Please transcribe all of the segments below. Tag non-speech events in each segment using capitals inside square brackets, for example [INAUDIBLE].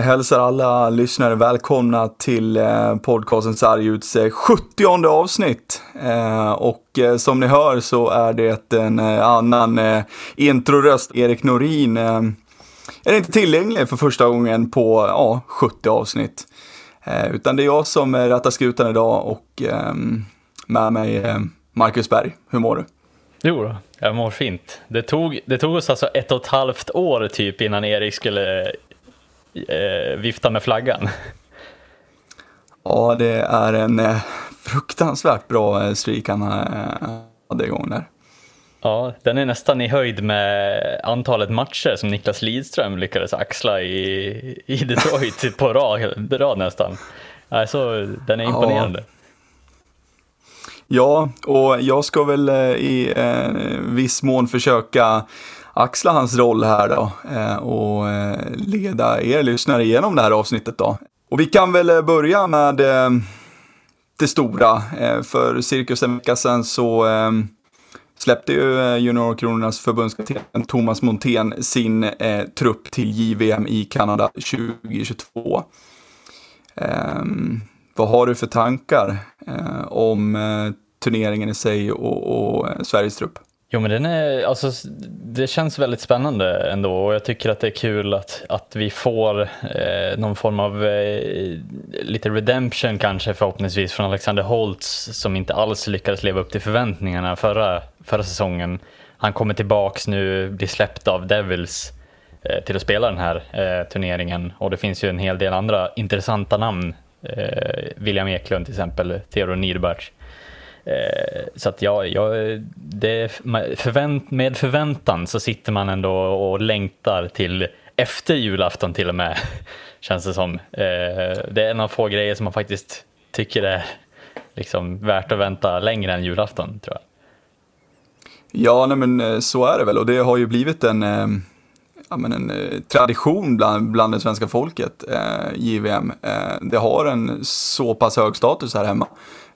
hälsar alla lyssnare välkomna till eh, podcasten Sarguts 70 avsnitt. Eh, och eh, som ni hör så är det en annan introröst. Erik Norin är inte tillgänglig för första gången på ja, 70 avsnitt. Utan det är jag som rattar skutan idag och med mig Marcus Berg. Hur mår du? Jo då, jag mår fint. Det tog, det tog oss alltså ett och ett halvt år typ innan Erik skulle vifta med flaggan. Ja, det är en eh, fruktansvärt bra eh, streak han eh, hade igång där. Ja, den är nästan i höjd med antalet matcher som Niklas Lidström lyckades axla i, i Detroit på rad, rad nästan. Alltså, den är imponerande. Ja. Ja, och jag ska väl eh, i eh, viss mån försöka axla hans roll här då eh, och eh, leda er lyssnare igenom det här avsnittet då. Och vi kan väl eh, börja med det stora. för cirkus en vecka sedan så släppte ju juniorkronornas förbundskapten Thomas Montén sin eh, trupp till JVM i Kanada 2022. Eh, vad har du för tankar eh, om turneringen i sig och, och Sveriges trupp? Jo men den är, alltså, det känns väldigt spännande ändå och jag tycker att det är kul att, att vi får eh, någon form av eh, lite redemption kanske förhoppningsvis från Alexander Holtz som inte alls lyckades leva upp till förväntningarna förra, förra säsongen. Han kommer tillbaks nu, blir släppt av Devils eh, till att spela den här eh, turneringen och det finns ju en hel del andra intressanta namn. Eh, William Eklund till exempel, Theodor Niederbach. Eh, så att ja, ja det, förvänt, med förväntan så sitter man ändå och längtar till efter julafton till och med, [LAUGHS] känns det som. Eh, det är en av få grejer som man faktiskt tycker är liksom värt att vänta längre än julafton, tror jag. Ja, nej men eh, så är det väl och det har ju blivit en, eh, ja, men en eh, tradition bland, bland det svenska folket, eh, JVM. Eh, det har en så pass hög status här hemma.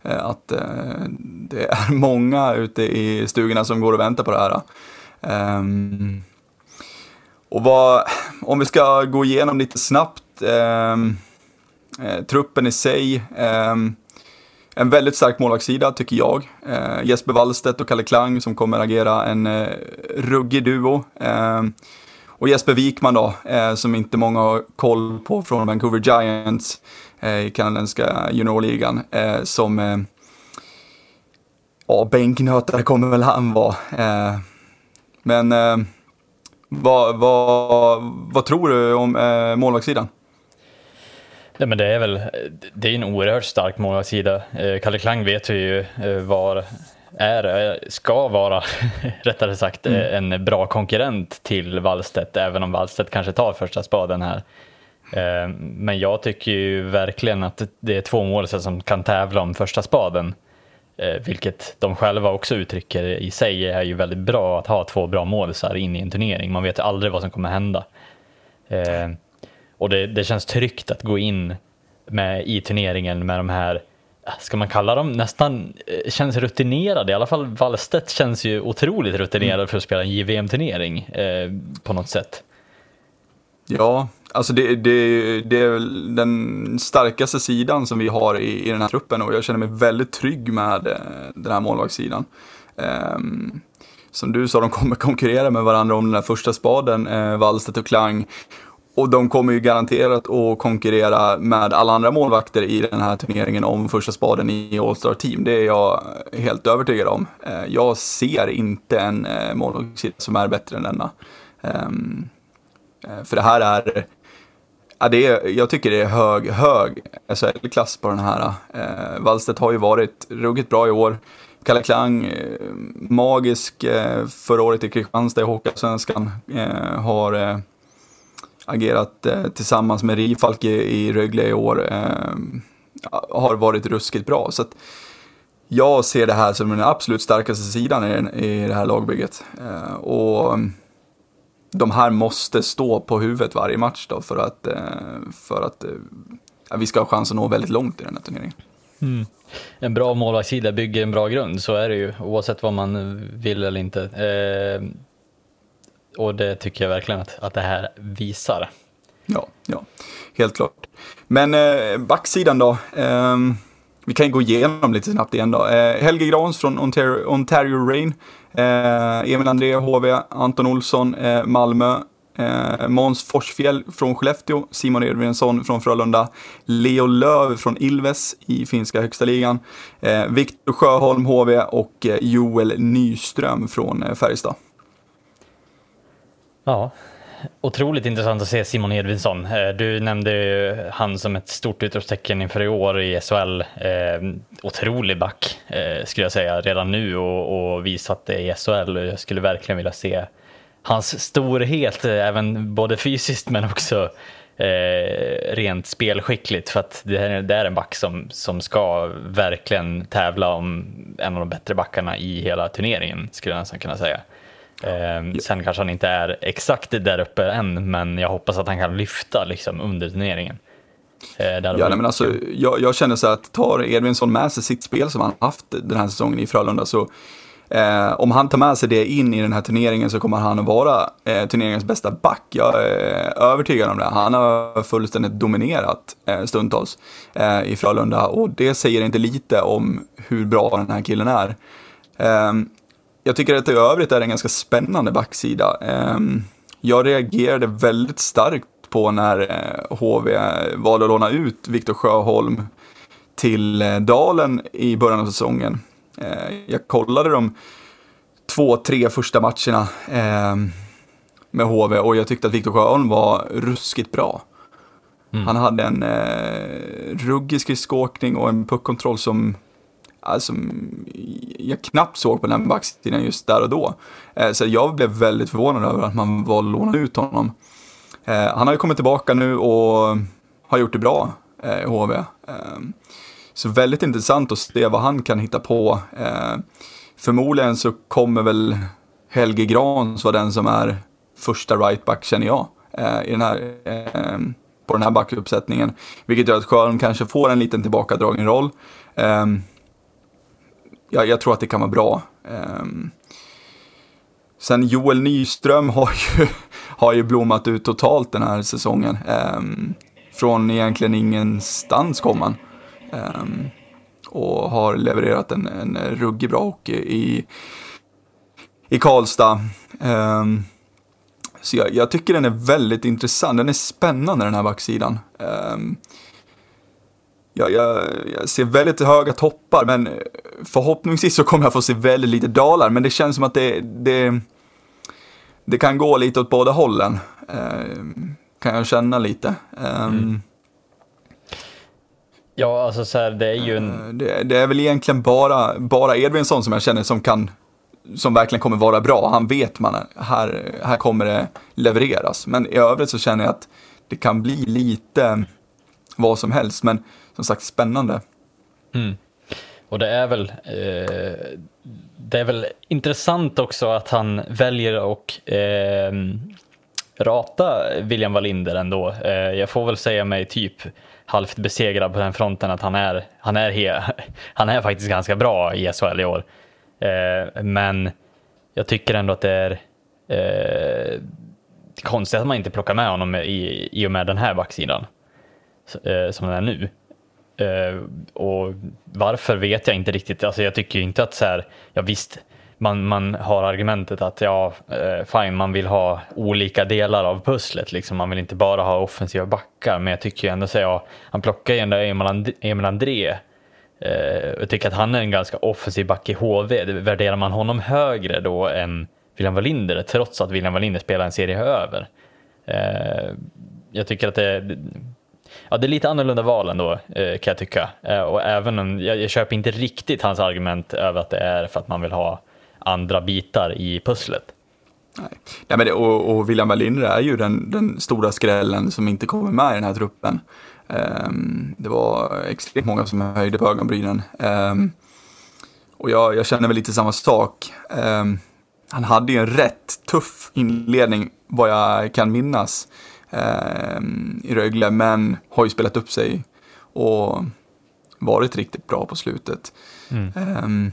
Eh, att eh, det är [LAUGHS] många ute i stugorna som går och väntar på det här. Ehm, och vad, [LAUGHS] om vi ska gå igenom lite snabbt, ehm, eh, truppen i sig, ehm, en väldigt stark målvaktssida tycker jag. Jesper Wallstedt och Kalle Klang som kommer agera en ruggig duo. Och Jesper Wikman då, som inte många har koll på från Vancouver Giants. Eh, i kanadensiska juniorligan eh, som eh, ja, bänknötare kommer väl han vara. men vad, vad, vad tror du om målvaktssidan? Nej, men det är väl det är en oerhört stark målvaktssida. Kalle Klang vet vi ju var är, ska vara, [LAUGHS] rättare sagt, mm. en bra konkurrent till Wallstedt, även om Wallstedt kanske tar första spaden här. Eh, men jag tycker ju verkligen att det är två målisar som kan tävla om första spaden. Eh, vilket de själva också uttrycker i sig är ju väldigt bra att ha två bra målisar in i en turnering. Man vet aldrig vad som kommer hända. Eh, och det, det känns tryggt att gå in med, i turneringen med de här ska man kalla dem, nästan känns rutinerade. I alla fall Wallstedt känns ju otroligt rutinerad mm. för att spela en JVM-turnering på något sätt. Ja, Alltså det, det, det är den starkaste sidan som vi har i, i den här truppen och jag känner mig väldigt trygg med eh, den här målvaktssidan. Um, som du sa, de kommer konkurrera med varandra om den här första spaden, eh, Wallstedt och Klang. Och de kommer ju garanterat att konkurrera med alla andra målvakter i den här turneringen om första spaden i All-Star Team. Det är jag helt övertygad om. Eh, jag ser inte en eh, målvaktssida som är bättre än denna. Um, för det här är Ja, det är, jag tycker det är hög, hög alltså, SHL-klass på den här. Eh, Wallstedt har ju varit ruggigt bra i år. Kalle Klang, eh, magisk eh, förra året i Kristianstad i Hockeyallsvenskan. Eh, har eh, agerat eh, tillsammans med Rifalk i, i Rögle i år. Eh, har varit ruskigt bra. Så att jag ser det här som den absolut starkaste sidan i, i det här lagbygget. Eh, och de här måste stå på huvudet varje match då för att, eh, för att ja, vi ska ha chans att nå väldigt långt i den här turneringen. Mm. En bra målvaktssida bygger en bra grund, så är det ju oavsett vad man vill eller inte. Eh, och det tycker jag verkligen att, att det här visar. Ja, ja, helt klart. Men eh, backsidan då. Eh, vi kan gå igenom lite snabbt igen då. Eh, Helge Grans från Ontario, Ontario Rain. Eh, Emil André, HV, Anton Olsson, eh, Malmö. Eh, Måns Forsfjäll från Skellefteå, Simon Edvinsson från Frölunda, Leo Löv från Ilves i finska högsta ligan, eh, Viktor Sjöholm, HV och eh, Joel Nyström från eh, Färjestad. Ja, otroligt intressant att se Simon Edvinsson. Eh, du nämnde han som ett stort utropstecken inför i år i SHL. Eh, otrolig back eh, skulle jag säga redan nu och, och visat det i SHL. Jag skulle verkligen vilja se hans storhet, även både fysiskt men också eh, rent spelskickligt. För att det är, det är en back som, som ska verkligen tävla om en av de bättre backarna i hela turneringen, skulle jag nästan kunna säga. Eh, sen kanske han inte är exakt där uppe än, men jag hoppas att han kan lyfta liksom, under turneringen. Eh, ja, nej, men alltså, jag, jag, känner så att tar Edvinsson med sig sitt spel som han haft den här säsongen i Frölunda så Eh, om han tar med sig det in i den här turneringen så kommer han att vara eh, turneringens bästa back. Jag är övertygad om det. Han har fullständigt dominerat eh, stundtals eh, i Frölunda och det säger inte lite om hur bra den här killen är. Ehm, jag tycker att det i övrigt är en ganska spännande backsida. Ehm, jag reagerade väldigt starkt på när HV eh, valde att låna ut Viktor Sjöholm till eh, Dalen i början av säsongen. Eh, jag kollade de två, tre första matcherna eh, med HV och jag tyckte att Viktor Sjöholm var ruskigt bra. Mm. Han hade en eh, ruggig skridskoåkning och en puckkontroll som alltså, jag knappt såg på den backsidan just där och då. Eh, så jag blev väldigt förvånad över att man valde att låna ut honom. Eh, han har ju kommit tillbaka nu och har gjort det bra eh, i HV. Eh, så väldigt intressant att se vad han kan hitta på. Eh, förmodligen så kommer väl Helge Grans vara den som är första rightback känner jag. Eh, i den här, eh, på den här backuppsättningen. Vilket gör att Sjöholm kanske får en liten tillbakadragen roll. Eh, jag, jag tror att det kan vara bra. Eh, sen Joel Nyström har ju, [LAUGHS] har ju blommat ut totalt den här säsongen. Eh, från egentligen ingenstans kom han. Um, och har levererat en, en ruggig bra hockey i, i Karlstad. Um, så jag, jag, tycker den är väldigt intressant. Den är spännande den här backsidan. Ehm, Um, ja, jag, jag, ser väldigt höga toppar, men förhoppningsvis så kommer jag få se väldigt lite dalar. Men det känns som att det, det, det kan gå lite åt båda hållen. Uh, kan jag känna lite. Um, mm. Ja, alltså så här, det är ju en... Eh, det, det, är väl egentligen bara, bara Edvinsson som jag känner som kan, som verkligen kommer vara bra. Han vet man, här, här kommer det levereras. Men i övrigt så känner jag att det kan bli lite vad som helst. Men som sagt, spännande. Mm. Och det är väl eh, det är väl intressant också att han väljer att eh, rata William Wallinder ändå. Eh, jag får väl säga mig typ halvt besegrad på den fronten att han är, han är, he, [LAUGHS] han är faktiskt ganska bra i SHL i år. Eh, men jag tycker ändå att det är eh, konstigt att man inte plockar med honom i, i och med den här backsidan eh, som den är nu. Eh, och varför vet jag inte riktigt. Alltså jag tycker inte att så här, ja visst, man, man har argumentet att ja, eh, fine, man vill ha olika delar av pusslet. Liksom. Man vill inte bara ha offensiva backar, men jag tycker ju ändå att ja, han plockar ju ändå Emil, And Emil André. Eh, jag tycker att han är en ganska offensiv back i HV. Värderar man honom högre då än William Wallinder, trots att William Wallinder spelar en serie över? Eh, jag tycker att det, ja, det är lite annorlunda val ändå, eh, kan jag tycka. Eh, och även om, jag, jag köper inte riktigt hans argument över att det är för att man vill ha andra bitar i pusslet. Nej. Nej, men det, och, och William Wallinder är ju den, den stora skrällen som inte kommer med i den här truppen. Um, det var extremt många som höjde på ögonbrynen. Um, och jag, jag, känner väl lite samma sak. Um, han hade ju en rätt tuff inledning, vad jag kan minnas, i Rögle, men har ju spelat upp sig och varit riktigt bra på slutet. Mm.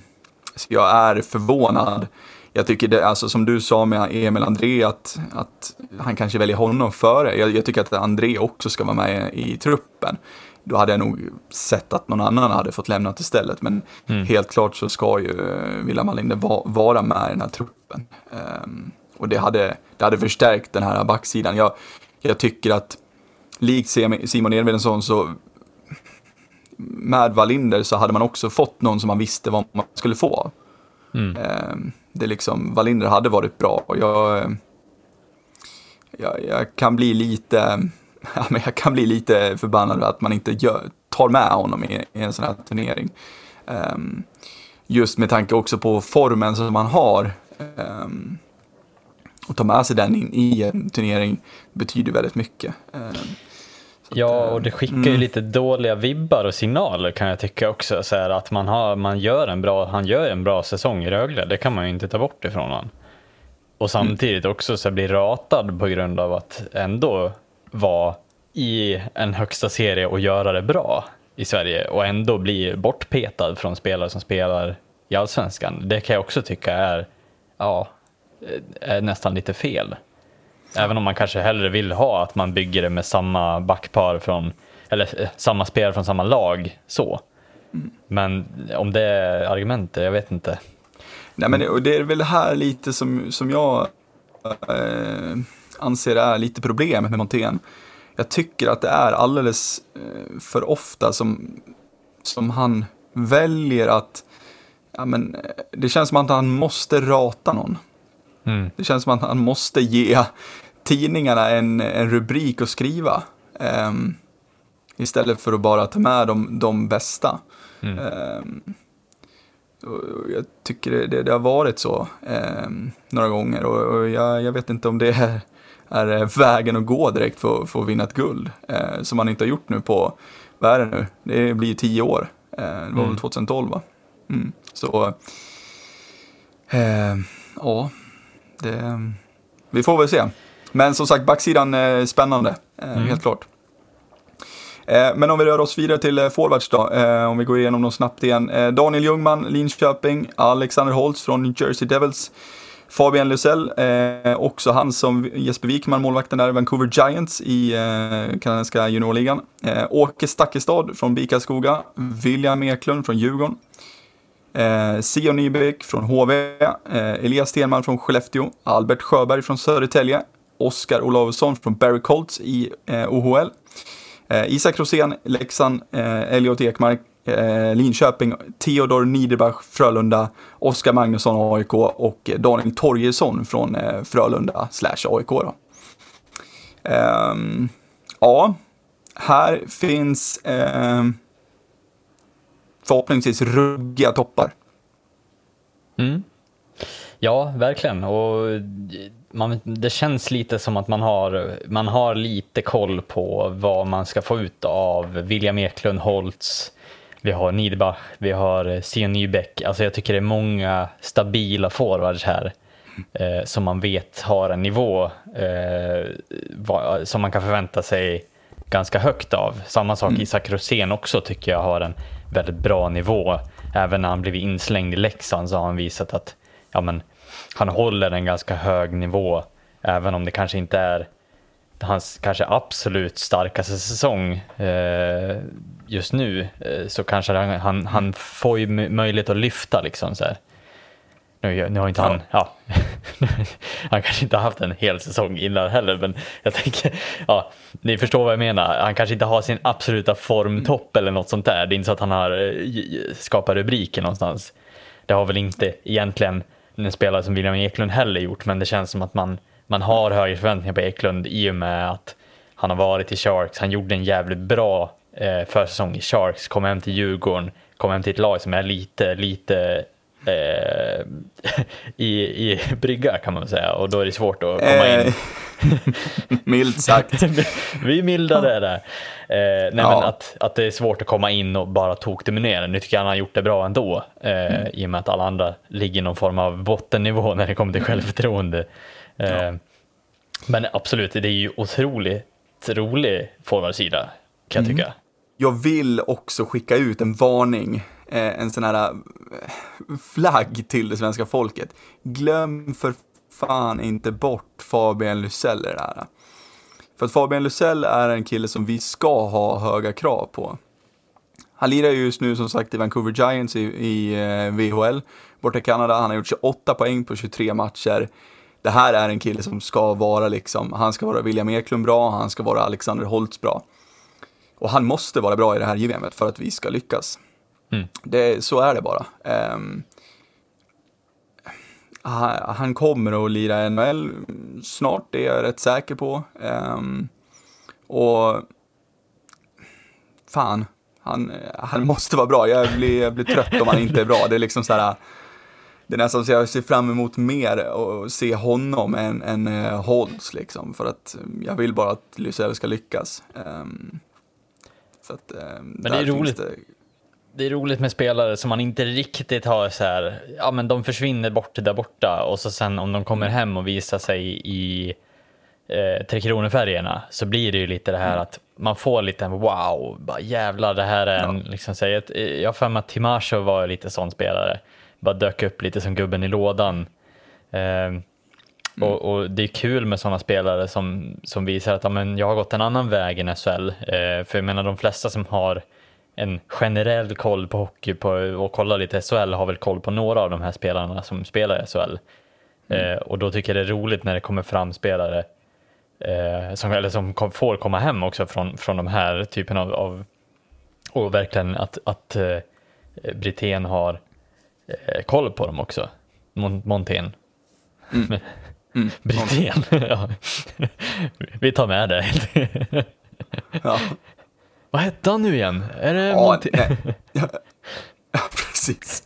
Så jag är förvånad. Jag tycker det, alltså som du sa med Emil André, att, att han kanske väljer honom före. Jag, jag tycker att André också ska vara med i truppen. Då hade jag nog sett att någon annan hade fått lämna istället. Men mm. helt klart så ska ju William Wallinder va, vara med i den här truppen. Um, och det hade, det hade förstärkt den här backsidan. Jag, jag tycker att likt Simon Edvinsson så med Wallinder så hade man också fått någon som man visste vad man skulle få. Mm. Ehm, det liksom, Wallinder hade varit bra och jag, jag, jag kan bli lite, [LAUGHS] ja, men jag kan bli lite förbannad att man inte gör, tar med honom i, i en sån här turnering. Um, just med tanke också på formen som man har. Um, och ta med sig den in i en turnering betyder väldigt mycket. Um, Ja, och det skickar mm. ju lite dåliga vibbar och signaler kan jag tycka också. Så här, att man, har, man gör en bra, han gör en bra säsong i Rögle, det kan man ju inte ta bort ifrån honom. Och samtidigt mm. också så bli ratad på grund av att ändå vara i en högsta serie och göra det bra i Sverige och ändå bli bortpetad från spelare som spelar i allsvenskan. Det kan jag också tycka är, ja, Eh, är nästan lite fel. Även om man kanske hellre vill ha att man bygger det med samma backpar från, eller eh, samma spelare från samma lag så. Mm. Men om det är argumentet, jag vet inte. Nej men det är väl här lite som, som jag eh, anser är lite problemet med Montén. Jag tycker att det är alldeles eh, för ofta som, som han väljer att, ja men eh, det känns som att han måste rata någon. Mm. Det känns som att han måste ge tidningarna en, en rubrik att skriva. Um, istället för att bara ta med de, de bästa. Mm. Um, jag tycker det, det, det, har varit så um, några gånger och, och jag, jag, vet inte om det är, är vägen att gå direkt för, för att vinna ett guld. Uh, som man inte har gjort nu på, vad är det nu, det blir tio år. Uh, det var mm. väl 2012 va? Mm. Så, uh, ja, det, vi får väl se. Men som sagt, backsidan är spännande, eh, mm. helt klart. Eh, men om vi rör oss vidare till eh, forwards då, om vi går igenom dem snabbt igen. Daniel Ljungman, Linköping, Alexander Holtz från New Jersey Devils. Fabian Lysell, eh, också han som Jesper Wikman, målvakten där, Vancouver Giants i kanadensiska juniorligan. Åke Stakkestad från Bikaskoga, William Eklund från Djurgården. Eh, Sion Nybeck från HV, eh, Elias Stenman från Skellefteå, Albert Sjöberg från Södertälje, Oskar Olausson från Barry Colts i eh, OHL. Eh, Isak Rosén, Leksand, eh, Elliot Ekmark, eh, Linköping, Theodor Niederbach, Frölunda, Oskar Magnusson, AIK och Daniel Torgesson från eh, Frölunda slash AIK. Då. Ehm, ja, här finns ehm, förhoppningsvis ruggiga toppar. Mm. Ja, verkligen. Och man, det känns lite som att man har, man har lite koll på vad man ska få ut av William Eklund, Holtz, vi har Niederbach, vi har Sion Nybeck. Alltså jag tycker det är många stabila forwards här eh, som man vet har en nivå eh, va, som man kan förvänta sig ganska högt av. Samma sak mm. Isak Rosén också tycker jag har en väldigt bra nivå. Även när han blivit inslängd i Leksand så har han visat att ja, men, han håller en ganska hög nivå, även om det kanske inte är hans kanske absolut starkaste säsong eh, just nu, eh, så kanske han, han, han får ju möjlighet att lyfta liksom så här. Nu, nu har inte han, ja, [LAUGHS] han kanske inte har haft en hel säsong innan heller, men jag tänker, ja, ni förstår vad jag menar. Han kanske inte har sin absoluta formtopp eller något sånt där. Det är inte så att han har eh, skapat rubriker någonstans. Det har väl inte egentligen en spelare som William Eklund heller gjort, men det känns som att man, man har högre förväntningar på Eklund i och med att han har varit i Sharks. Han gjorde en jävligt bra eh, försäsong i Sharks, kom hem till Djurgården, kom hem till ett lag som är lite, lite eh, [LAUGHS] i, i brygga kan man säga och då är det svårt att komma in. Eh, [LAUGHS] milt sagt. [LAUGHS] Vi är milda det där. Eh, nej, ja. men att, att det är svårt att komma in och bara tokdominera. Nu tycker jag han har gjort det bra ändå. Eh, mm. I och med att alla andra ligger i någon form av bottennivå när det kommer till självförtroende. Eh, ja. Men absolut, det är ju otroligt rolig forwardsida kan jag mm. tycka. Jag vill också skicka ut en varning eh, Eh, en sån här eh, flagg till det svenska folket. Glöm för fan inte bort Fabian Lysell i det här. För att Fabian Lysell är en kille som vi ska ha höga krav på. Han lirar just nu som sagt i Vancouver Giants i, i eh, VHL borta i Kanada. Han har gjort 28 poäng på 23 matcher. Det här är en kille som ska vara liksom, han ska vara William Eklund bra, han ska vara Alexander Holtz bra. Och han måste vara bra i det här JVMet för att vi ska lyckas. Mm. Det, så är det bara. Um, han kommer att lira NHL snart, det är jag rätt säker på. Um, och fan, han, han måste vara bra. Jag blir, jag blir trött om han inte är bra. Det är liksom så här, det är nästan så jag ser fram emot mer och se honom än, än uh, Holtz liksom. För att jag vill bara att Lysell ska lyckas. Um, så att, um, Men det är roligt. Det... det... är roligt med spelare som man inte riktigt har så här, ja men de försvinner bort där borta och så sen om de kommer hem och visar sig i eh, Tre Kronor-färgerna så blir det ju lite det här mm. att man får lite en wow, bara jävlar det här är en, ja. liksom, säg, ett, jag har för mig att Timasho var lite sån spelare, bara dök upp lite som gubben i lådan. Eh, mm. och, och, det är kul med sådana spelare som, som visar att ja, men jag har gått en annan väg i SHL. Eh, för jag menar de flesta som har en generell koll på hockey på, och kollar lite SHL har väl koll på några av de här spelarna som spelar i SHL. Mm. Eh, och då tycker jag det är roligt när det kommer fram spelare eh, som, eller som kom, får komma hem också från, från de här typen av, av och verkligen att, att eh, Brithén har eh, koll på dem också, Mon Montén. Mm. [LAUGHS] Mm. Brithén, [LAUGHS] ja. Vi tar med det. ja. Vad hette han nu igen? Är det ja? [LAUGHS] Ja, precis.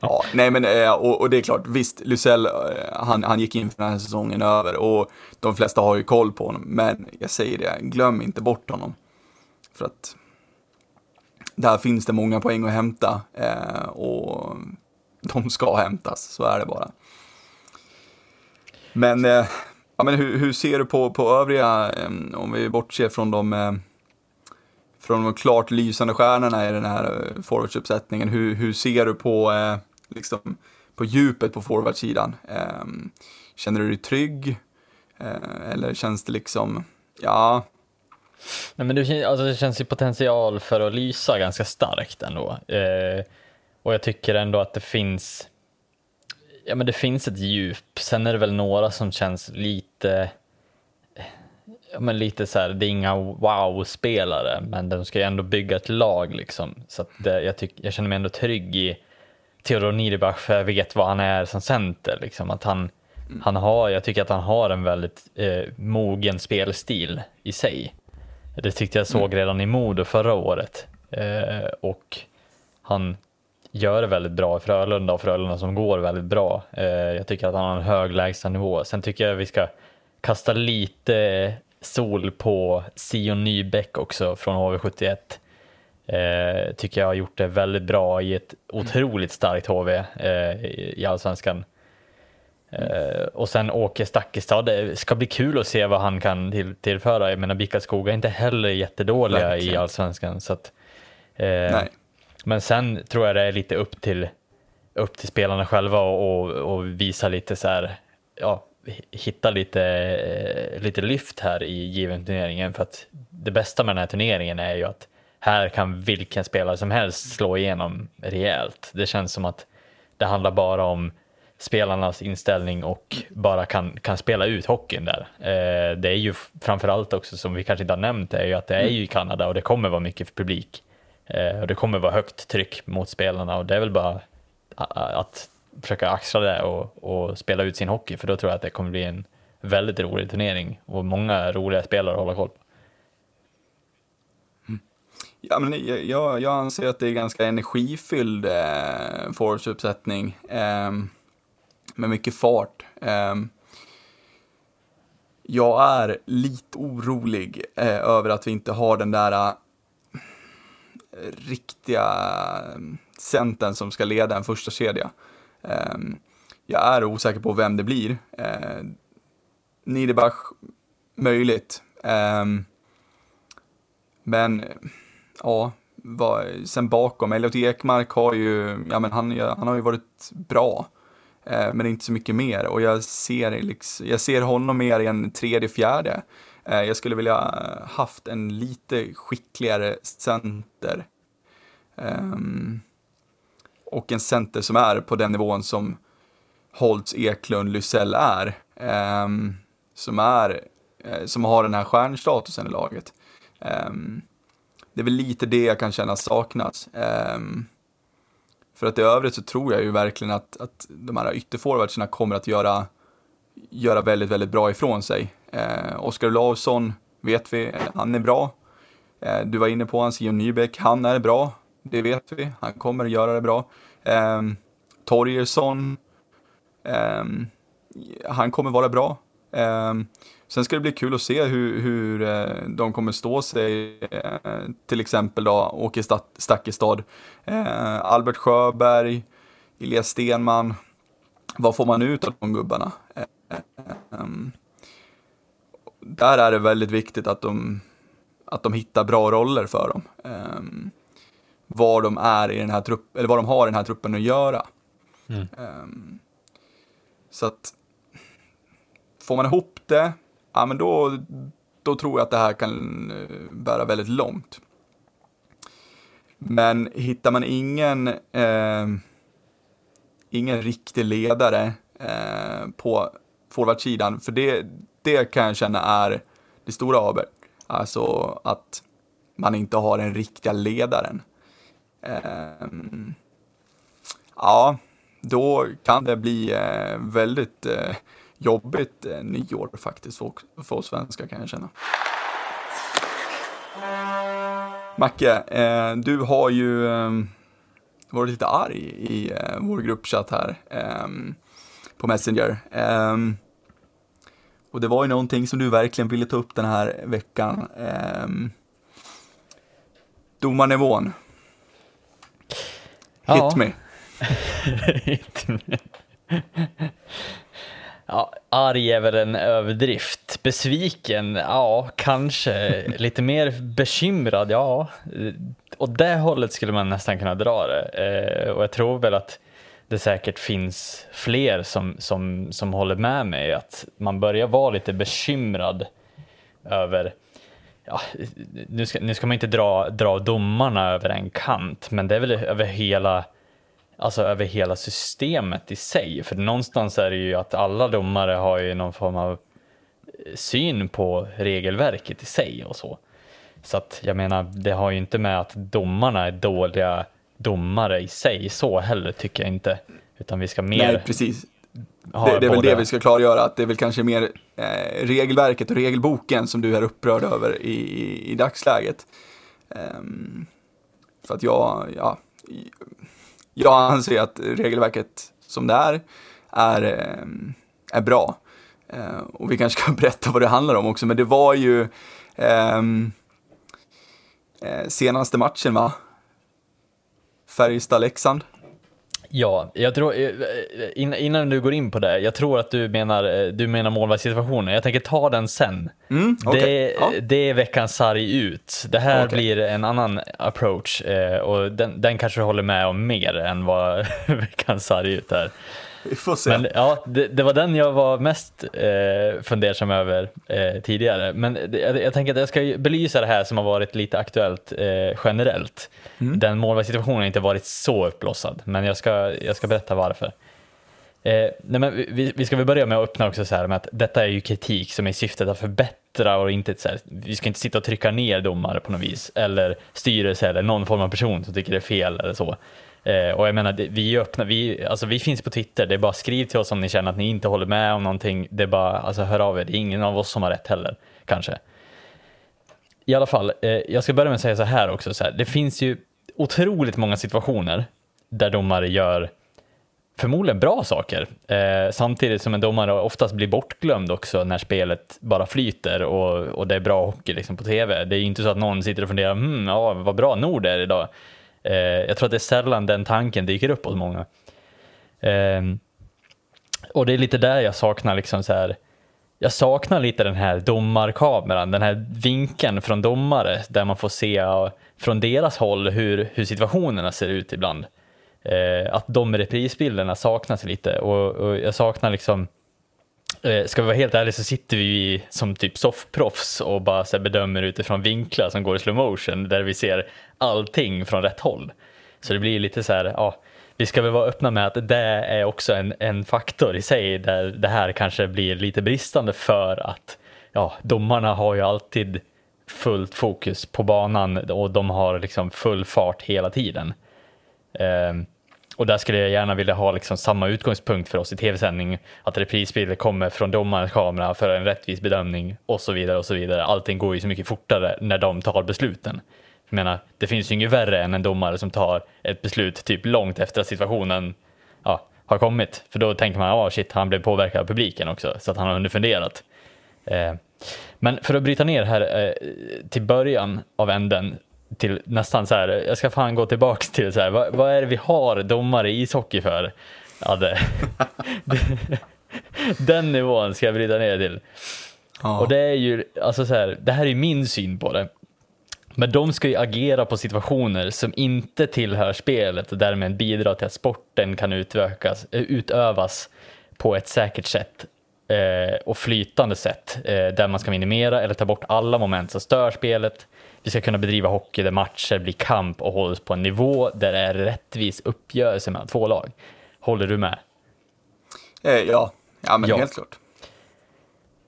Ja, nej men eh, och, och, det är klart, visst, Lysell, eh, han, han gick in för den här säsongen över och de flesta har ju koll på honom, men jag säger det, glöm inte bort honom. För att där finns det många poäng att hämta eh, och de ska hämtas, så är det bara. Men, ja, men hur, hur ser du på, på övriga, om vi bortser från de från de klart lysande stjärnorna i den här eh, forwardsuppsättningen. Hur, hur ser du på, eh, liksom, på djupet på forwardsidan? Eh, känner du dig trygg? Eh, eller känns det liksom, ja... Nej, men det, alltså, det känns ju potential för att lysa ganska starkt ändå. Eh, och jag tycker ändå att det finns, ja men det finns ett djup. Sen är det väl några som känns lite ja, men lite så här, det är inga wow-spelare, men de ska ju ändå bygga ett lag liksom. Så att det, jag, tyck, jag känner mig ändå trygg i Theodor Niederbach, för jag vet vad han är som center. Liksom. Att han, mm. han har, jag tycker att han har en väldigt eh, mogen spelstil i sig. Det tyckte jag såg mm. redan i Modo förra året. Eh, och han gör det väldigt bra i Frölunda och Frölunda som går väldigt bra. Eh, jag tycker att han har en hög lägstanivå. Sen tycker jag vi ska kasta lite sol på Sion Nybäck också från HV71. Eh, tycker jag har gjort det väldigt bra i ett otroligt starkt HV eh, i allsvenskan. Eh, och sen Åke Stakkestad, det ska bli kul att se vad han kan till, tillföra. Jag menar Bickaskoga är inte heller jättedåliga Verkligen. i allsvenskan. Så att, eh, men sen tror jag det är lite upp till, upp till spelarna själva och, och, och visa lite så här, ja, hitta lite, eh, lite lyft här i given turneringen för att det bästa med den här turneringen är ju att här kan vilken spelare som helst slå igenom rejält. Det känns som att det handlar bara om spelarnas inställning och bara kan, kan spela ut hockeyn där. Eh, det är ju framförallt också som vi kanske inte har nämnt är ju att det är ju i Kanada och det kommer vara mycket publik. Eh, och det kommer vara högt tryck mot spelarna och det är väl bara att försöka axla det och, och, spela ut sin hockey för då tror jag att det kommer bli en väldigt rolig turnering och många roliga spelare att hålla koll på. Mm. Ja, men jag, jag anser att det är ganska energifylld eh, forwardsuppsättning eh, med mycket fart. Eh, jag är lite orolig eh, över att vi inte har den där eh, riktiga ehm, centern som ska leda en första kedja. Ehm, jag är osäker på vem det blir. Eh, Niederbach, möjligt. Ehm, men ja, vad, sen bakom, Elliot Ekmark har ju, ja men han, han har ju varit bra. Eh, men inte så mycket mer och jag ser, liksom, jag ser honom mer i en tredje, fjärde. Eh, jag skulle vilja haft en lite skickligare center. Um, och en center som är på den nivån som Holtz, Eklund, Lysell är. Um, som är, uh, som har den här stjärnstatusen i laget. Um, det är väl lite det jag kan känna saknas. Um, för att i övrigt så tror jag ju verkligen att, att de här ytterforwardsarna kommer att göra, göra väldigt, väldigt bra ifrån sig. Uh, Oskar Olausson vet vi, han är bra. Uh, du var inne på hans Jon Nybeck, han är bra. Det vet vi, han kommer att göra det bra. Ehm, um, Torgersson, um, ehm, han kommer vara bra. Um, sen ska det bli kul att se hur, hur uh, de kommer stå sig, uh, till exempel då Åke Stakkestad, uh, Albert Sjöberg, Elias Stenman. Vad får man ut av de gubbarna? där är det väldigt viktigt att de, att de hittar bra roller för dem var de är i den här truppen, eller vad de har i den här truppen att göra. Mm. så att får man ihop det, ja men då, då tror jag att det här kan eh, bära väldigt långt. Men hittar man ingen, eh, ingen riktig ledare eh, på forwardsidan, för det, det kan jag känna är det stora aber. Alltså att man inte har den riktiga ledaren. Eh, ja, då kan det bli eh, väldigt eh, jobbigt eh, nyår faktiskt för, för oss svenskar kan jag känna. Macke, eh, du har ju eh, varit lite arg i eh, vår gruppchatt här eh, på Messenger. Eh, och det var ju någonting som du verkligen ville ta upp den här veckan. Eh, domarnivån. Hit ja. me. [LAUGHS] Hit me. Ja, arg är väl en överdrift. Besviken? Ja, kanske. Lite mer bekymrad? Ja. Åt det hållet skulle man nästan kunna dra det. Eh, och jag tror väl att det säkert finns fler som, som, som håller med mig att man börjar vara lite bekymrad över Ja, nu, ska, nu ska man inte dra, dra domarna över en kant, men det är väl över hela alltså över hela systemet i sig. För någonstans är det ju att alla domare har ju någon form av eh, syn på regelverket i sig och så. Så att jag menar, det har ju inte med att domarna är dåliga domare i sig så heller tycker jag inte. Utan vi ska mer... Nej, precis. Det, det, är väl det vi ska klargöra, att det är väl kanske mer eh, regelverket och regelboken som du är upprörd över i, i, i dagsläget. Um, för att jag, ja, jag anser att regelverket som det är, är, eh, är bra. Eh, och vi kanske ska [LAUGHS] berätta vad det handlar om också, men det var ju eh, senaste matchen va? Färjestad-Leksand. Ja, jag tror, eh, innan du går in på det, jag tror att du menar, eh, du menar målvaktssituationen. Jag tänker ta den sen. Mm, okay. det, ja. det är veckans sarg ut. Det här okay. blir en annan approach eh, och den, den kanske du håller med om mer än vad [LAUGHS] veckans sarg ut är. Vi får se. Men, ja, det, det, var den jag var mest eh, fundersam över eh, tidigare. Men jag, jag, tänker att jag ska belysa det här som har varit lite aktuellt eh, generellt. Mm. Den målvaktssituationen har inte varit så uppblossad, men jag ska, jag ska berätta varför. Eh, nej men vi, vi, ska väl börja med att öppna också så här med att detta är ju kritik som är i syftet att förbättra och inte så här, vi ska inte sitta och trycka ner domare på något vis eller styrelse eller någon form av person som tycker det är fel eller så. Eh, och jag menar, vi är öppna, vi, alltså vi finns på Twitter, det är bara skriv till oss om ni känner att ni inte håller med om någonting. Det är bara, alltså hör av er, det är ingen av oss som har rätt heller, kanske. I alla fall, eh, jag ska börja med att säga så här också, så här, det finns ju otroligt många situationer där domare gör förmodligen bra saker, eh, samtidigt som en domare oftast blir bortglömd också när spelet bara flyter och, och det är bra hockey liksom på tv. Det är ju inte så att någon sitter och funderar, hmm, ja, vad bra Nord är idag. Eh, jag tror att det är sällan den tanken dyker upp hos många. Eh, och det är lite där jag saknar liksom så här, jag saknar lite den här domarkameran, den här vinkeln från domare där man får se från deras håll hur, hur situationerna ser ut ibland. Eh, att de reprisbilderna saknas lite och, och jag saknar liksom eh, Eh, ska vi vara helt ärliga så sitter vi som typ soffproffs och bara så bedömer utifrån vinklar som går i slow motion där vi ser allting från rätt håll. Så det blir lite så här, ja, vi ska väl vara öppna med att det är också en, en faktor i sig där det här kanske blir lite bristande för att ja, domarna har ju alltid fullt fokus på banan och de har liksom full fart hela tiden. Um, och där skulle jag gärna vilja ha liksom samma utgångspunkt för oss i tv-sändning, att reprisbilder kommer från domarens kamera för en rättvis bedömning och så vidare och så vidare. Allting går ju så mycket fortare när de tar besluten. Jag menar, det finns ju inget värre än en domare som tar ett beslut typ långt efter att situationen ja, har kommit. För då tänker man, ja oh, shit, han blev påverkad av publiken också, så att han har underfunderat. Eh, men för att bryta ner här eh, till början av änden, till nästan så här, jag ska fan gå tillbaks till så här, vad, vad är det vi har domare i ishockey för? Ja, det, [LAUGHS] den nivån ska jag bryta ner till. Ja. Och det är ju, alltså så här, det här är min syn på det. Men de ska ju agera på situationer som inte tillhör spelet och därmed bidra till att sporten kan utökas, eh, utövas på ett säkert sätt eh, och flytande sätt eh, där man ska minimera eller ta bort alla moment som stör spelet. Vi ska kunna bedriva hockey där matcher blir kamp och hålls på en nivå där det är rättvis uppgörelse mellan två lag. Håller du med? Eh, ja, ja men ja. helt klart.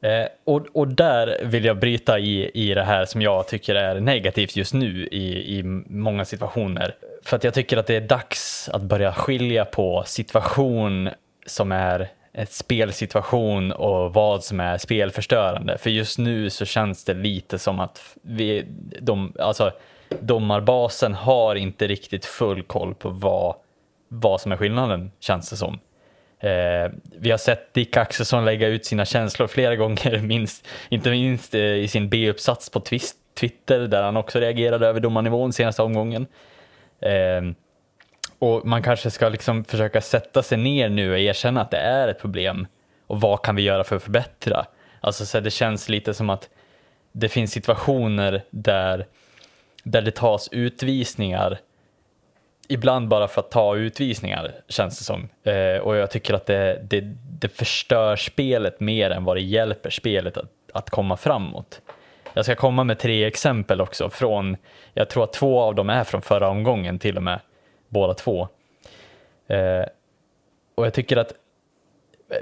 Eh, och, och där vill jag bryta i, i det här som jag tycker är negativt just nu i, i många situationer. För att jag tycker att det är dags att börja skilja på situation som är ett spelsituation och vad som är spelförstörande. För just nu så känns det lite som att vi, de, alltså, domarbasen har inte riktigt full koll på vad, vad som är skillnaden, känns det som. Eh, vi har sett Dick Axelsson lägga ut sina känslor flera gånger, [LAUGHS] minst, inte minst eh, i sin B-uppsats på twist, Twitter där han också reagerade över domarnivån senaste omgången. Eh, och man kanske ska liksom försöka sätta sig ner nu och erkänna att det är ett problem och vad kan vi göra för att förbättra? Alltså så det känns lite som att det finns situationer där, där det tas utvisningar ibland bara för att ta utvisningar känns det som. Eh, och jag tycker att det, det, det förstör spelet mer än vad det hjälper spelet att, att komma framåt. Jag ska komma med tre exempel också från, jag tror att två av dem är från förra omgången till och med, båda två. Eh, och jag tycker att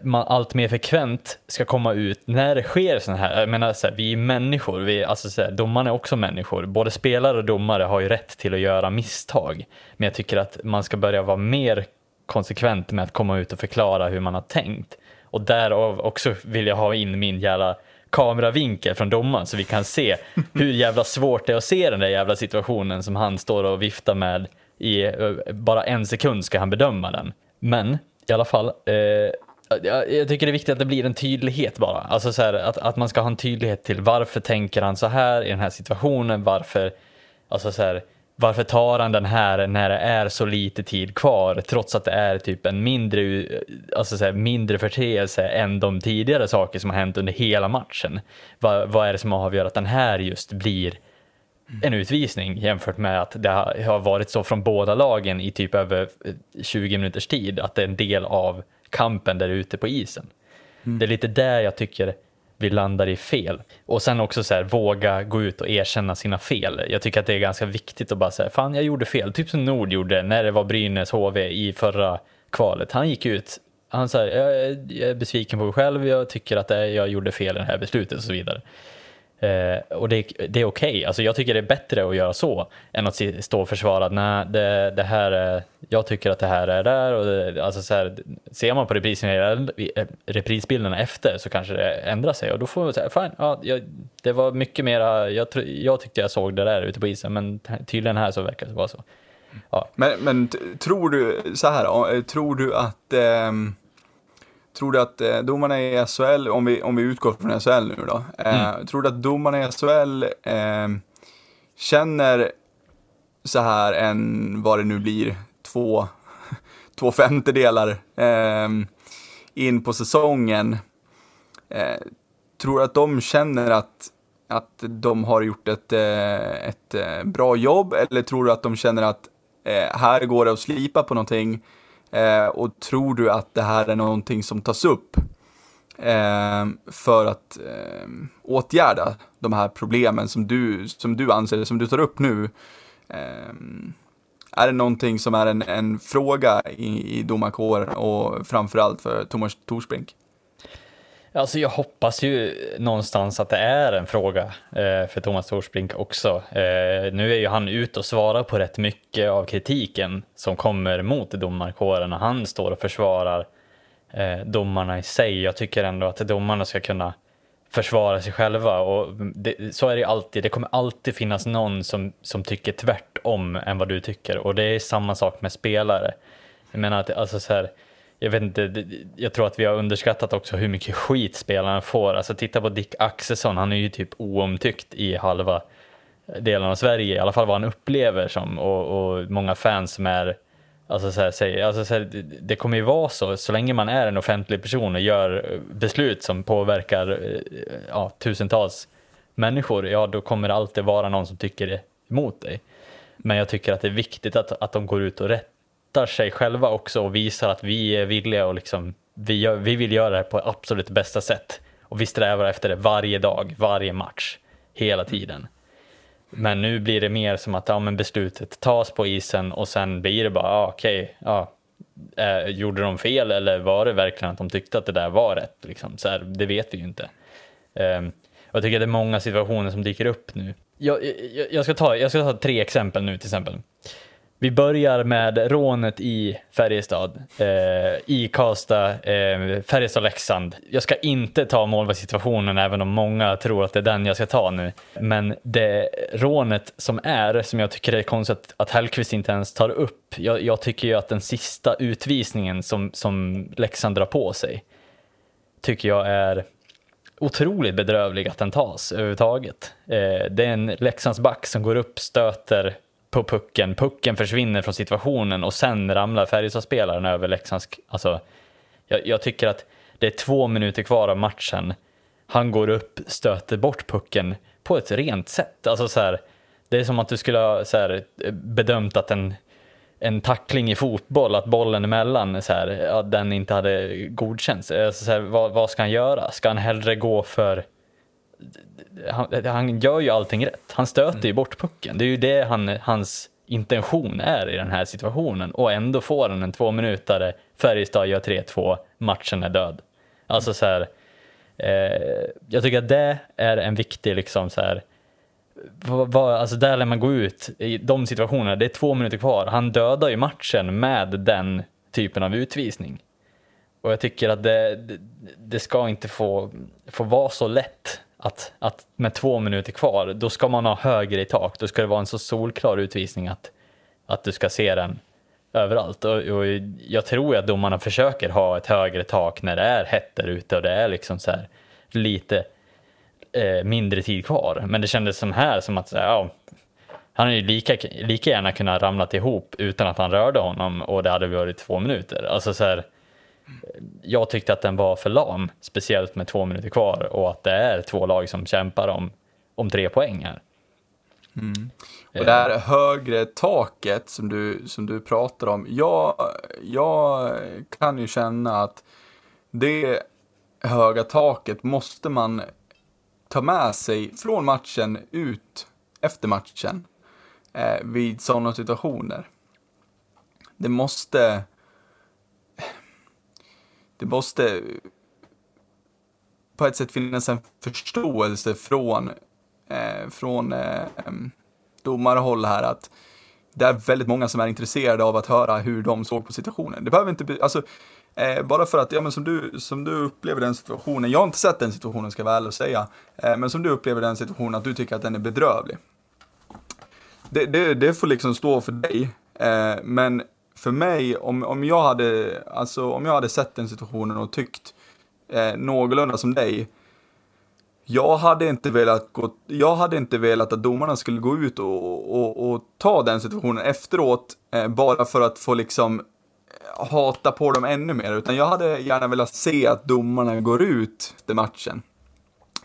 man allt mer frekvent ska komma ut när det sker sådana här, jag menar så här, vi är människor, vi, alltså så här, domarna är också människor, både spelare och domare har ju rätt till att göra misstag. Men jag tycker att man ska börja vara mer konsekvent med att komma ut och förklara hur man har tänkt. Och därav också vill jag ha in min jävla kameravinkel från domaren så vi kan se [LAUGHS] hur jävla svårt det är att se den där jävla situationen som han står och viftar med i eh, bara en sekund ska han bedöma den. Men i alla fall, eh, jag, jag tycker det är viktigt att det blir en tydlighet bara. Alltså så här, att, att man ska ha en tydlighet till varför tänker han så här i den här situationen, varför, alltså så här, varför tar han den här när det är så lite tid kvar trots att det är typ en mindre, eh, alltså så här, mindre förteelse än de tidigare saker som har hänt under hela matchen. Va, vad är det som avgör att den här just blir en utvisning jämfört med att det har varit så från båda lagen i typ över 20 minuters tid, att det är en del av kampen där ute på isen. Mm. Det är lite där jag tycker vi landar i fel. Och sen också så här, våga gå ut och erkänna sina fel. Jag tycker att det är ganska viktigt att bara säga, fan jag gjorde fel. Typ som Nord gjorde när det var Brynäs HV i förra kvalet. Han gick ut, han sa, jag är besviken på mig själv, jag tycker att jag gjorde fel i det här beslutet och så vidare. Eh, och det, det är okej, okay. alltså jag tycker det är bättre att göra så än att stå och försvara att nej, det, det här är, jag tycker att det här är där. Och det, alltså så här, ser man på reprisbilderna, efter så kanske det ändrar sig och då får man säga, fine, ja, jag, det var mycket mera, jag, jag tyckte jag såg det där ute på isen men tydligen här så verkar det vara så. Ja. Men, men tror du, så här, tror du att ähm Tror du att eh, domarna i SHL, om vi, om vi utgår från SHL nu då, eh, mm. tror du att domarna i SHL eh, känner så här en, vad det nu blir, två, [LAUGHS] två femtedelar eh, in på säsongen. Eh, tror du att de känner att, att de har gjort ett, eh, ett eh, bra jobb eller tror du att de känner att här går det att slipa på någonting Eh, och tror du att det här är någonting som tas upp eh, för att eh, åtgärda de här problemen som du, som du anser, som du tar upp nu? Är det någonting som är en, en fråga i, i domarkåren och framförallt för Thomas Torsbrink? Alltså jag hoppas ju någonstans att det är en fråga eh, för Thomas Torsbrink också. Eh, nu är ju han ute och svarar på rätt mycket av kritiken som kommer mot domarkåren och han står och försvarar eh, domarna i sig. Jag tycker ändå att domarna ska kunna försvara sig själva och det, så är det ju alltid. Det kommer alltid finnas någon som, som tycker tvärtom än vad du tycker och det är samma sak med spelare. Jag menar att alltså så här, jag vet inte, jag tror att vi har underskattat också hur mycket skit spelarna får. Alltså titta på Dick Axelsson, han är ju typ oomtyckt i halva delen av Sverige, i alla fall vad han upplever som och, och många fans som är Alltså, så här, säger, alltså så här, det kommer ju vara så, så länge man är en offentlig person och gör eh, beslut som påverkar eh, ja, tusentals människor, ja då kommer det alltid vara någon som tycker emot dig. Men jag tycker att det är viktigt att, att de går ut och rätt, outar sig själva också och visar att vi är villiga och liksom, vi, gör, vi vill göra det på absolut bästa sätt. Och vi strävar efter det varje dag, varje match, hela tiden. Men nu blir det mer som att ja, men beslutet tas på isen och sen blir det bara, ah, okej, okay, ja, eh, gjorde de fel eller var det verkligen att de tyckte att det där var rätt? Liksom? Så här, det vet vi ju inte. Um, jag tycker att det är många situationer som dyker upp nu. Jag, jag, jag, ska, ta, jag ska ta tre exempel nu till exempel. Vi börjar med rånet i Färjestad, eh, i Karlstad, eh, Färjestad-Leksand. Jag ska inte ta målvaktssituationen även om många tror att det är den jag ska ta nu. Men det rånet som är, som jag tycker är konstigt att Hellkvist inte ens tar upp. Jag, jag tycker ju att den sista utvisningen som, som Leksand drar på sig, tycker jag är otroligt bedrövlig att den tas överhuvudtaget. Eh, det är en Leksandsback som går upp, stöter på pucken, pucken försvinner från situationen och sen ramlar Färjestadspelaren över Leksands... Alltså, jag, jag, tycker att det är två minuter kvar av matchen. Han går upp, stöter bort pucken på ett rent sätt. Alltså så här, det är som att du skulle ha så här, bedömt att en, en tackling i fotboll, att bollen emellan, så här, ja, den inte hade godkänts. Alltså så här, vad, vad ska han göra? Ska han hellre gå för han, han, gör ju allting rätt. Han stöter ju mm. bort pucken. Det är ju det han, hans intention är i den här situationen och ändå får han en två minutare. Färjestad gör 3-2, matchen är död. Alltså så här, eh, jag tycker att det är en viktig liksom så här, vad, vad, alltså där lär man gå ut i de situationerna, det är två minuter kvar. Han dödar ju matchen med den typen av utvisning. Och jag tycker att det, det, det ska inte få, få vara så lätt att, att med två minuter kvar, då ska man ha högre i tak. Då ska det vara en så solklar utvisning att, att du ska se den överallt. Och, och jag tror att domarna försöker ha ett högre tak när det är hett där ute och det är liksom så här lite eh, mindre tid kvar. Men det kändes som här som att ja, han hade ju lika, lika gärna kunnat ramlat ihop utan att han rörde honom och det hade varit två minuter. Alltså så här, jag tyckte att den var för lam, speciellt med två minuter kvar och att det är två lag som kämpar om, om tre poäng här. Mm. Och det här högre taket som du, som du pratar om, jag, jag kan ju känna att det höga taket måste man ta med sig från matchen ut efter matchen eh, vid sådana situationer. Det måste det måste på ett sätt finnas en förståelse från, eh, från eh, domarhåll här att det är väldigt många som är intresserade av att höra hur de såg på situationen. Det behöver inte, alltså, eh, bara för att, ja men som du, som du upplever den situationen, jag har inte sett den situationen ska jag vara ärlig och säga, eh, men som du upplever den situationen att du tycker att den är bedrövlig. Det, det, det får liksom stå för dig, eh, men för mig, om, om, jag hade, alltså, om jag hade sett den situationen och tyckt eh, någorlunda som dig, jag hade inte velat gå, jag hade inte velat att domarna skulle gå ut och, och, och ta den situationen efteråt, eh, bara för att få liksom eh, hata på dem ännu mer, utan jag hade gärna velat se att domarna går ut efter matchen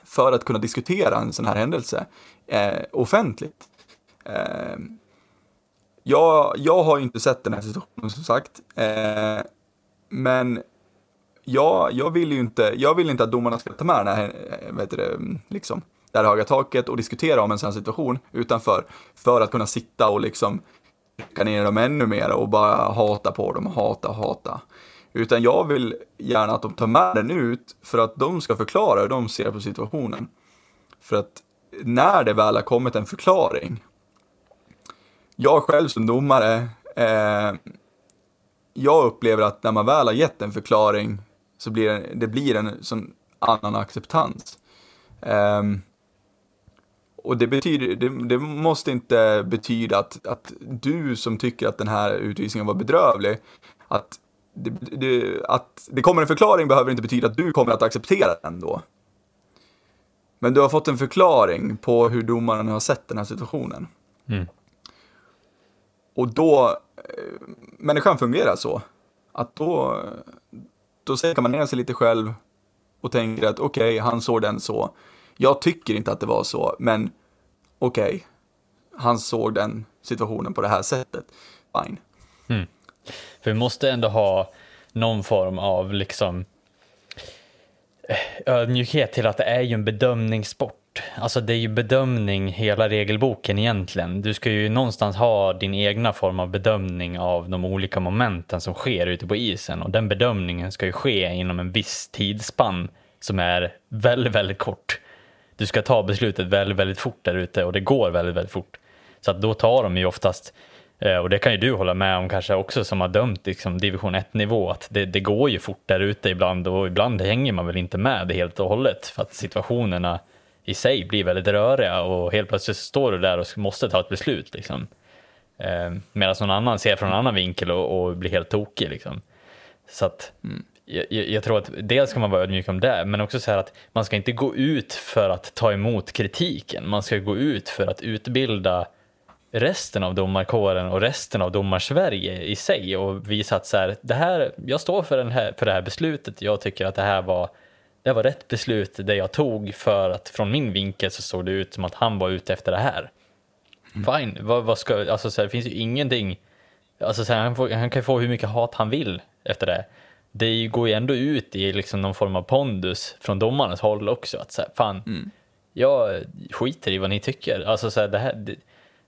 för att kunna diskutera en sån här händelse eh, offentligt. Eh, jag, jag har inte sett den här situationen som sagt, eh, men jag, jag, vill ju inte, jag vill inte att domarna ska ta med den här, eh, vet det, mm, liksom, det här höga taket och diskutera om en sån här situation utanför, för att kunna sitta och liksom trycka ner dem ännu mer och bara hata på dem, hata, hata. Utan jag vill gärna att de tar med den ut för att de ska förklara hur de ser på situationen. För att när det väl har kommit en förklaring, jag själv som domare, eh, jag upplever att när man väl har gett en förklaring så blir det, det blir en sån annan acceptans. Eh, och det, betyder, det, det, måste inte betyda att, att du som tycker att den här utvisningen var bedrövlig, att det, det, att det kommer en förklaring behöver inte betyda att du kommer att acceptera den då. Men du har fått en förklaring på hur domaren har sett den här situationen. Mm. Och då, eh, människan fungerar så. Att då, då sätter man ner sig lite själv och tänker att okej, okay, han såg den så. Jag tycker inte att det var så, men okej, okay, han såg den situationen på det här sättet. Fine. Mm. För vi måste ändå ha någon form av liksom eh, ödmjukhet till att det är ju en bedömningssport. Alltså det är ju bedömning hela regelboken egentligen. Du ska ju någonstans ha din egna form av bedömning av de olika momenten som sker ute på isen och den bedömningen ska ju ske inom en viss tidsspann som är väldigt, väldigt kort. Du ska ta beslutet väldigt, väldigt fort där ute och det går väldigt, väldigt fort. Så att då tar de ju oftast eh, och det kan ju du hålla med om kanske också som har dömt liksom, division 1-nivå, att det, det, går ju fort där ute ibland och ibland hänger man väl inte med det helt och hållet för att situationerna i sig blir väldigt röriga och helt plötsligt står du där och måste ta ett beslut. Liksom. Eh, Medan någon annan ser från en annan vinkel och, och blir helt tokig. Liksom. Så att mm. jag, jag, tror att dels ska man vara ödmjuk om det, men också så här att man ska inte gå ut för att ta emot kritiken. Man ska gå ut för att utbilda resten av domarkåren och resten av domarsverige i sig och visa att så här, det här, jag står för, den här, för det här beslutet, jag tycker att det här var det var rätt beslut det jag tog för att från min vinkel så såg det ut som att han var ute efter det här. Mm. Fine, vad, vad ska, alltså så här, det finns ju ingenting, alltså så här, han, får, han kan få hur mycket hat han vill efter det. Det går ju ändå ut i liksom någon form av pondus från domarens håll också, att så här, fan, mm. jag skiter i vad ni tycker. Alltså så här, det här, det,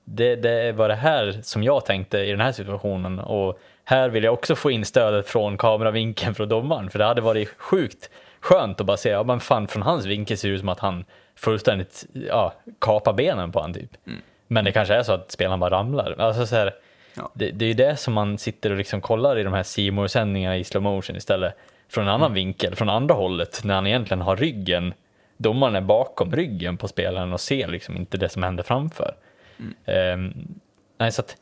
det, det var det här som jag tänkte i den här situationen och här vill jag också få in stödet från kameravinkeln från domaren för det hade varit sjukt skönt att bara se, ja men fan från hans vinkel ser det ut som att han fullständigt ja, kapar benen på han typ. Mm. Men det kanske är så att spelaren bara ramlar. Alltså så här, ja. det, det, är ju det som man sitter och liksom kollar i de här simor sändningarna i slow motion istället. Från en annan mm. vinkel, från andra hållet, när han egentligen har ryggen, domaren är bakom ryggen på spelaren och ser liksom inte det som händer framför. Mm. nej, så att,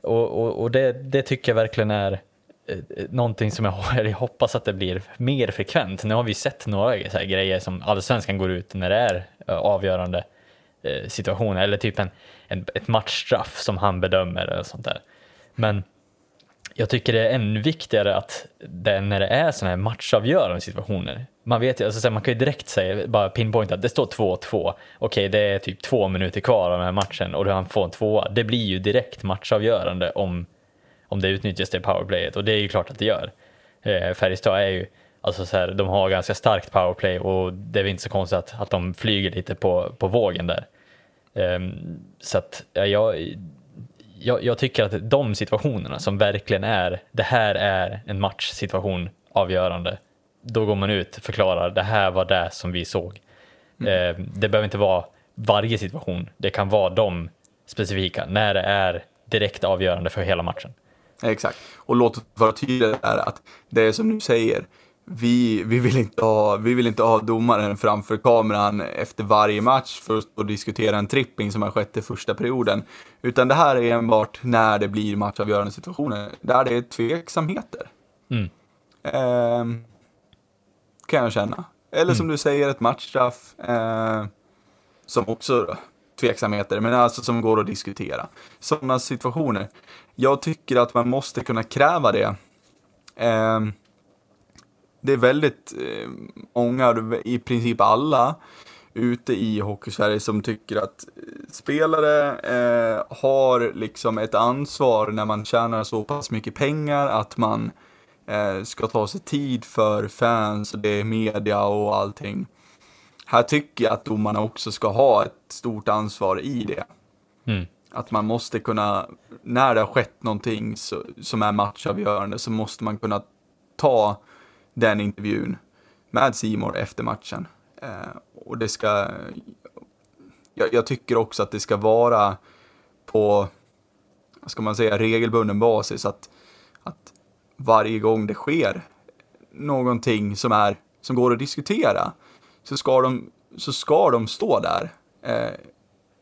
och och, och det, det tycker jag verkligen är Eh, någonting som [LAUGHS] jag, hoppas att det blir mer frekvent. Nu har vi sett några så grejer som allsvenskan går ut när det är eh, avgörande eh, situationer eller typ en, en, ett matchstraff som han bedömer eller sånt där. Men jag tycker det är ännu viktigare att det, när det är sådana här matchavgörande situationer, man vet ju, alltså, man kan ju direkt säga, bara pinpointa att det står 2-2, okej okay, det är typ två minuter kvar av den här matchen och han får en tvåa. Det blir ju direkt matchavgörande om, om det utnyttjas det powerplayet och det är ju klart att det gör. Eh, Färjestad är ju, alltså så här, de har ganska starkt powerplay och det är väl inte så konstigt att, att de flyger lite på, på vågen där. Eh, så att ja, jag jag, jag, tycker att de situationerna som verkligen är, det här är en matchsituation avgörande, då går man ut och förklarar, det här var det som vi såg. Mm. Eh, det behöver inte vara varje situation, det kan vara de specifika, när det är direkt avgörande för hela matchen. Exakt, och låt oss vara tydliga där att det är som du säger, vi, vi, vill inte ha, vi vill inte ha domaren framför kameran efter varje match för att diskutera en tripping som har skett i första perioden. Utan det här är enbart när det blir matchavgörande situationer, där det är tveksamheter. Mm. Eh, kan jag känna. Eller mm. som du säger, ett matchstraff. Eh, som också tveksamheter, men alltså som går att diskutera. Sådana situationer. Jag tycker att man måste kunna kräva det. Eh, det är väldigt eh, många, i princip alla, ute i Hockeysverige som tycker att spelare eh, har liksom ett ansvar när man tjänar så pass mycket pengar att man eh, ska ta sig tid för fans och det är media och allting. Här tycker jag att domarna också ska ha ett stort ansvar i det. Mm. Att man måste kunna, när det har skett någonting så, som är matchavgörande så måste man kunna ta den intervjun med Simor efter matchen. Eh, och det ska, jag, jag, tycker också att det ska vara på, vad ska man säga, regelbunden basis. Att, att varje gång det sker någonting som, är, som går att diskutera så ska de, så ska de stå där. Eh,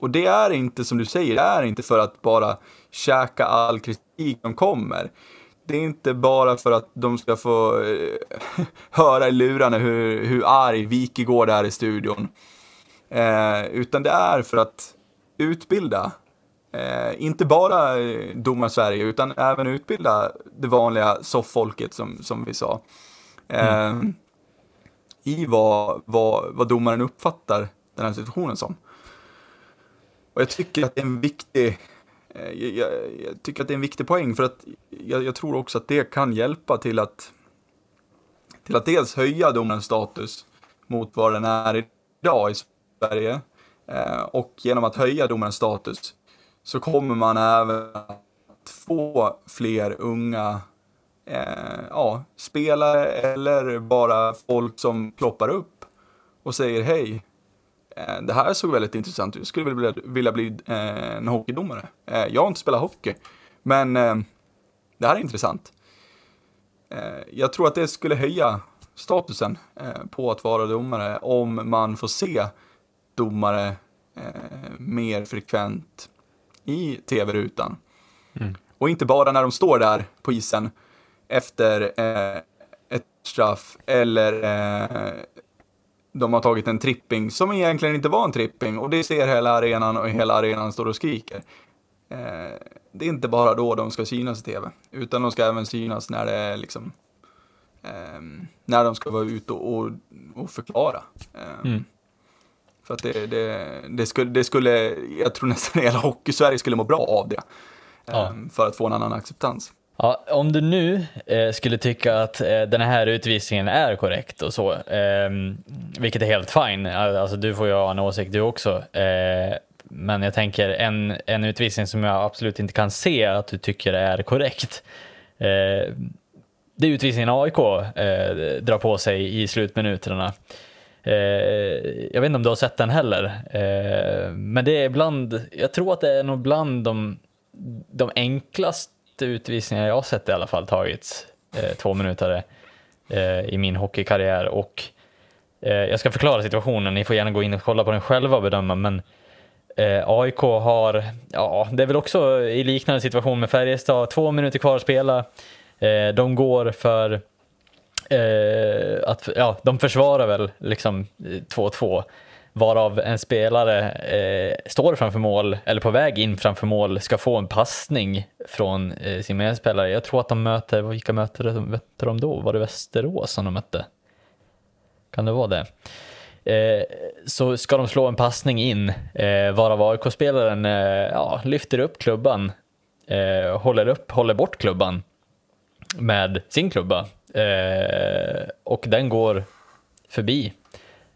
och det är inte som du säger, det är inte för att bara käka all kritik som kommer. Det är inte bara för att de ska få eh, [LAUGHS] höra i lurarna hur, hur arg Wikegård är i studion. Eh, utan det är för att utbilda, eh, inte bara eh, domar Sverige, utan även utbilda det vanliga sofffolket som, som vi sa. Eh, mm. I vad, vad, vad domaren uppfattar den här situationen som. Och jag tycker att det är en viktig, eh, jag, jag, jag tycker att det är en viktig poäng för att jag, jag, tror också att det kan hjälpa till att, till att dels höja domarens status mot vad den är idag i Sverige. Eh, och genom att höja domarens status så kommer man även att få fler unga eh, ja, spelare eller bara folk som ploppar upp och säger hej, Eh, det här såg väldigt intressant ut. Jag skulle vilja, vilja bli eh, en hockeydomare. Eh, jag har inte spelat hockey, men det här är intressant. Jag tror att det skulle höja statusen på att vara domare om man får se domare mer frekvent i tv-rutan. Mm. Och inte bara när de står där på isen efter ett straff eller de har tagit en tripping som egentligen inte var en tripping och det ser hela arenan och hela arenan står och skriker. Eh, det är inte bara då de ska synas i tv, utan de ska även synas när det är liksom eh, när de ska vara ute och, och, och förklara. Eh, mm. För att det, det, det, skulle, det skulle, jag tror nästan hela hockey-Sverige skulle må bra av det. Ja. Ehm, för att få en annan acceptans. Ja, om du nu eh, skulle tycka att eh, den här utvisningen är korrekt och så, eh, vilket är helt fine, alltså du får ju ha en åsikt du också, eh, men jag tänker en, en utvisning som jag absolut inte kan se att du tycker är korrekt, eh, det är utvisningen AIK eh, drar på sig i slutminuterna. Eh, jag vet inte om du har sett den heller, eh, men det är bland, jag tror att det är nog bland de, de enklaste utvisningar jag har sett i alla fall tagits eh, två minuter eh, i min hockeykarriär. Och eh, jag ska förklara situationen, ni får gärna gå in och kolla på den själva och bedöma. Men eh, AIK har, ja det är väl också i liknande situation med Färjestad, två minuter kvar att spela. Eh, de går för eh, att, ja de försvarar väl liksom eh, 2-2 varav en spelare eh, står framför mål, eller på väg in framför mål, ska få en passning från eh, sin medspelare. Jag tror att de möter, vilka möter de, möter de då? Var det Västerås som de mötte? Kan det vara det? Eh, så ska de slå en passning in, eh, varav AIK-spelaren eh, ja, lyfter upp klubban, eh, håller upp, håller bort klubban med sin klubba eh, och den går förbi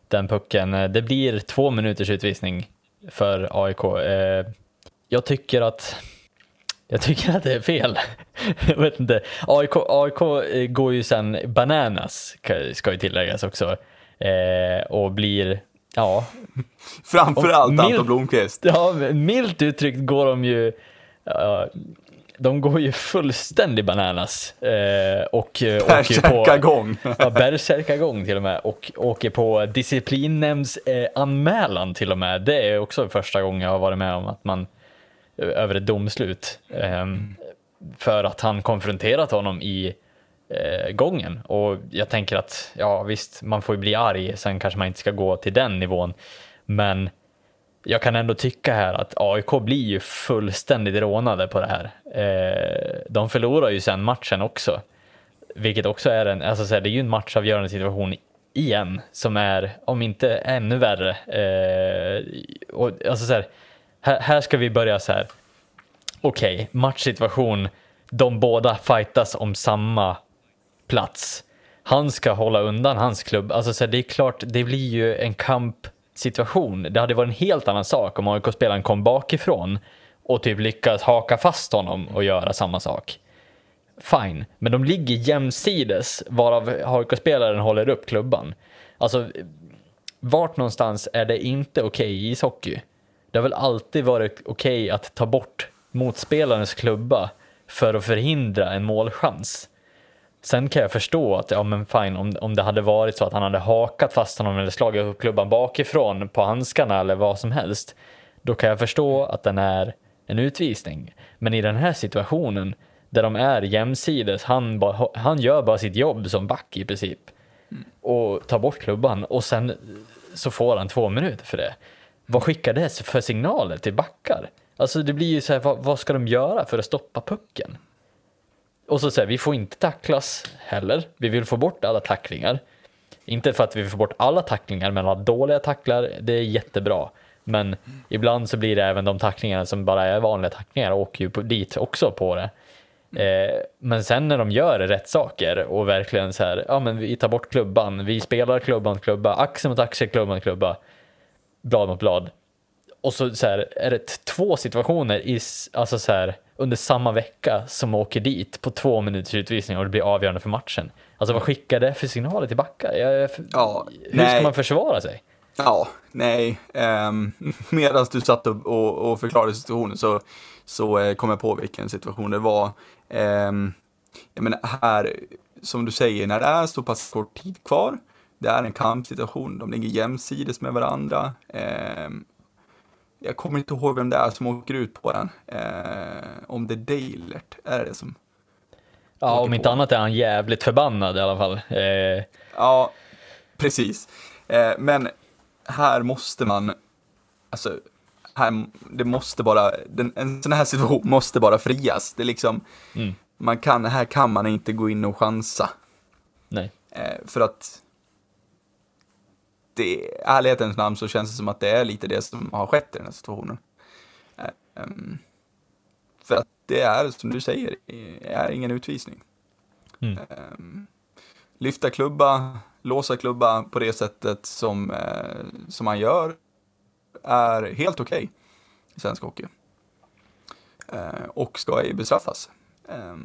den pucken. Eh, det blir två minuters utvisning för AIK. Eh, jag tycker att jag tycker att det är fel. [LAUGHS] Jag vet inte. AIK, AIK eh, går ju sen bananas, ska ju tilläggas också. och blir, ja. Framförallt Anton Blomqvist. Ja, milt uttryckt går de ju, de går ju fullständigt bananas. Eh, och eh, åker gång. ja, bärsärkagång till och med. Och åker på disciplinnämnds eh, anmälan till och med. Det är också första gången jag har varit med om att man eh, över ett domslut. Eh, för att han konfronterat honom i eh, gången. Och jag tänker att, ja visst, man får ju bli arg. Sen kanske man inte ska gå till den nivån. Men jag kan ändå tycka här att AIK blir ju fullständigt rånade på det här. Eh, de förlorar ju sen matchen också, vilket också är en, alltså det är ju en matchavgörande situation igen som är, om inte ännu värre. Eh, och, alltså så här, här, här ska vi börja så här. Okej, okay, matchsituation. De båda fightas om samma plats. Han ska hålla undan hans klubb. Alltså så här, det är klart, det blir ju en kamp Situation, Det hade varit en helt annan sak om AIK-spelaren kom bakifrån och typ lyckas haka fast honom och göra samma sak. Fine, men de ligger jämsides varav AIK-spelaren håller upp klubban. Alltså, vart någonstans är det inte okej okay i ishockey? Det har väl alltid varit okej okay att ta bort motspelarens klubba för att förhindra en målchans. Sen kan jag förstå att, ja men fine, om, om det hade varit så att han hade hakat fast honom eller slagit upp klubban bakifrån på handskarna eller vad som helst, då kan jag förstå att den är en utvisning. Men i den här situationen, där de är jämsides, han, ba, han gör bara sitt jobb som back i princip. Och tar bort klubban och sen så får han två minuter för det. Vad skickar det för signaler till backar? Alltså det blir ju så här, vad, vad ska de göra för att stoppa pucken? Och så säger vi får inte tacklas heller. Vi vill få bort alla tacklingar. Inte för att vi vill få bort alla tacklingar, men alla dåliga tacklar, det är jättebra. Men ibland så blir det även de tacklingarna som bara är vanliga tacklingar åker ju dit också på det. Eh, men sen när de gör rätt saker och verkligen så här, ja men vi tar bort klubban, vi spelar klubban klubba, axel mot axel, klubban klubba, blad mot blad. Och så, så här, är det två situationer i, alltså så här, under samma vecka som åker dit på två minuters utvisning och det blir avgörande för matchen. Alltså vad skickar det för signaler till backar? Jag, ja, hur nej. ska man försvara sig? Ja, nej. [LAUGHS] Um, Medan du satt och, och, och förklarade situationen så, så uh, kom jag på vilken situation det var. Um, jag menar, här, som du säger, när det är så pass kort tid kvar, det är en kampsituation, de ligger jämsides med varandra. Um, jag kommer inte ihåg vem det är som åker ut på den. Uh, om det är Dalert, är det som? Ja, om inte annat är han jävligt förbannad i alla fall. Uh... Ja, precis. Uh, men här måste man, alltså, här, det måste bara, den, en sån här situation måste bara frias. Det är liksom, mm. man kan, här kan man inte gå in och chansa. Nej. Eh, för att, det, ärlighetens namn så känns det som att det är lite det som har skett i den här situationen. Um, för att det är, som du säger, är ingen utvisning. Mm. Um, lyfta klubba, låsa klubba på det sättet som, eh, som man gör är helt okej okay i svensk hockey. Eh, och ska ej bestraffas. Eh,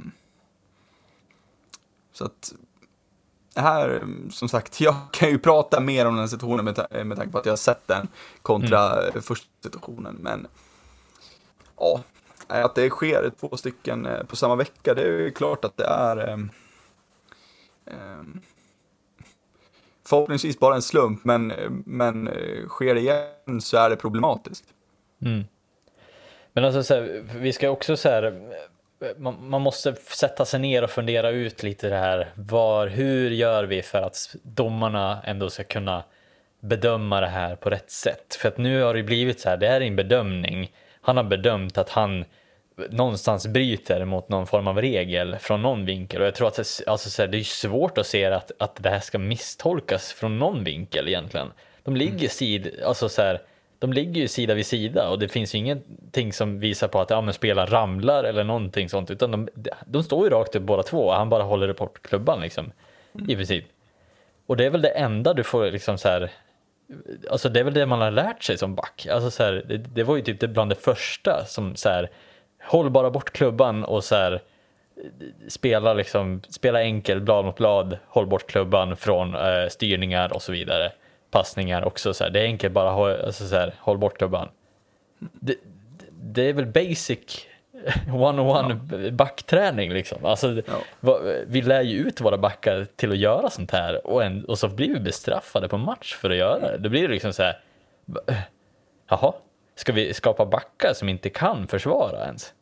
så att här, som sagt, [LAUGHS] jag kan ju prata mer om den situationen med, med tanke på att jag har sett den kontra mm. första situationen. Men ja, att det sker två stycken eh, på samma vecka, det är ju klart att det är eh, eh, förhoppningsvis bara en slump, men, men eh, sker det igen så är det problematiskt. Mm. Men alltså, så här, vi ska också så här, man, man, måste sätta sig ner och fundera ut lite det här. Var, hur gör vi för att domarna ändå ska kunna bedöma det här på rätt sätt? För att nu har det blivit så här, det är en bedömning. Han har bedömt att han någonstans bryter mot någon form av regel från någon vinkel och jag tror att det, alltså, så här, det är svårt att se att, att det här ska misstolkas från någon vinkel egentligen. De ligger, mm. sid, alltså, så här, de ligger ju sida vid sida och det finns ju ingenting som visar på att ja, spelaren ramlar eller någonting sånt utan de, de står ju rakt upp båda två och han bara håller bort klubban liksom mm. i princip. Och det är väl det enda du får liksom så här Alltså det är väl det man har lärt sig som back. Alltså så här, det, det, var ju typ det bland det första som så här, håll bara bort klubban och så här, spela, liksom, spela enkel, blad mot blad, håll bort klubban från eh, styrningar och så vidare. Passningar också, så här. det är enkelt bara, håll, alltså, så här, håll bort klubban. Det, det är väl basic [LAUGHS] one-on-one ja. backträning liksom. Alltså, ja. Vi lär ju ut våra backar till att göra sånt här och, en, och så blir vi bestraffade på match för att göra det. Då blir det liksom så här, jaha, Ska vi skapa backar som inte kan försvara ens?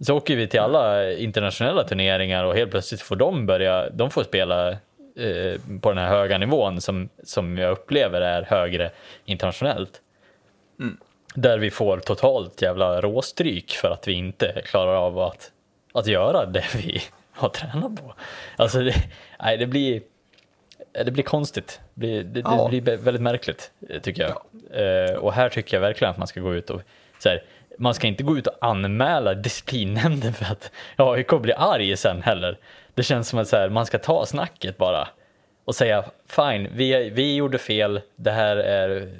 Så åker vi till alla internationella turneringar och helt plötsligt får de börja, de får spela eh, på den här höga nivån som, som jag upplever är högre internationellt. Mm. Där vi får totalt jävla råstryk för att vi inte klarar av att, att göra det [LAUGHS] vi har tränat på. Alltså, det, nej, det blir... det blir konstigt. Det blir, det, ja. det blir väldigt märkligt, tycker jag. Ja. och här tycker jag verkligen att man ska gå ut och så här, man ska inte gå ut och anmäla disciplinnämnden för att [LAUGHS] AIK blir arg sen heller. Det känns som att så här, man ska ta snacket bara och säga fine, vi, vi gjorde fel, det här är,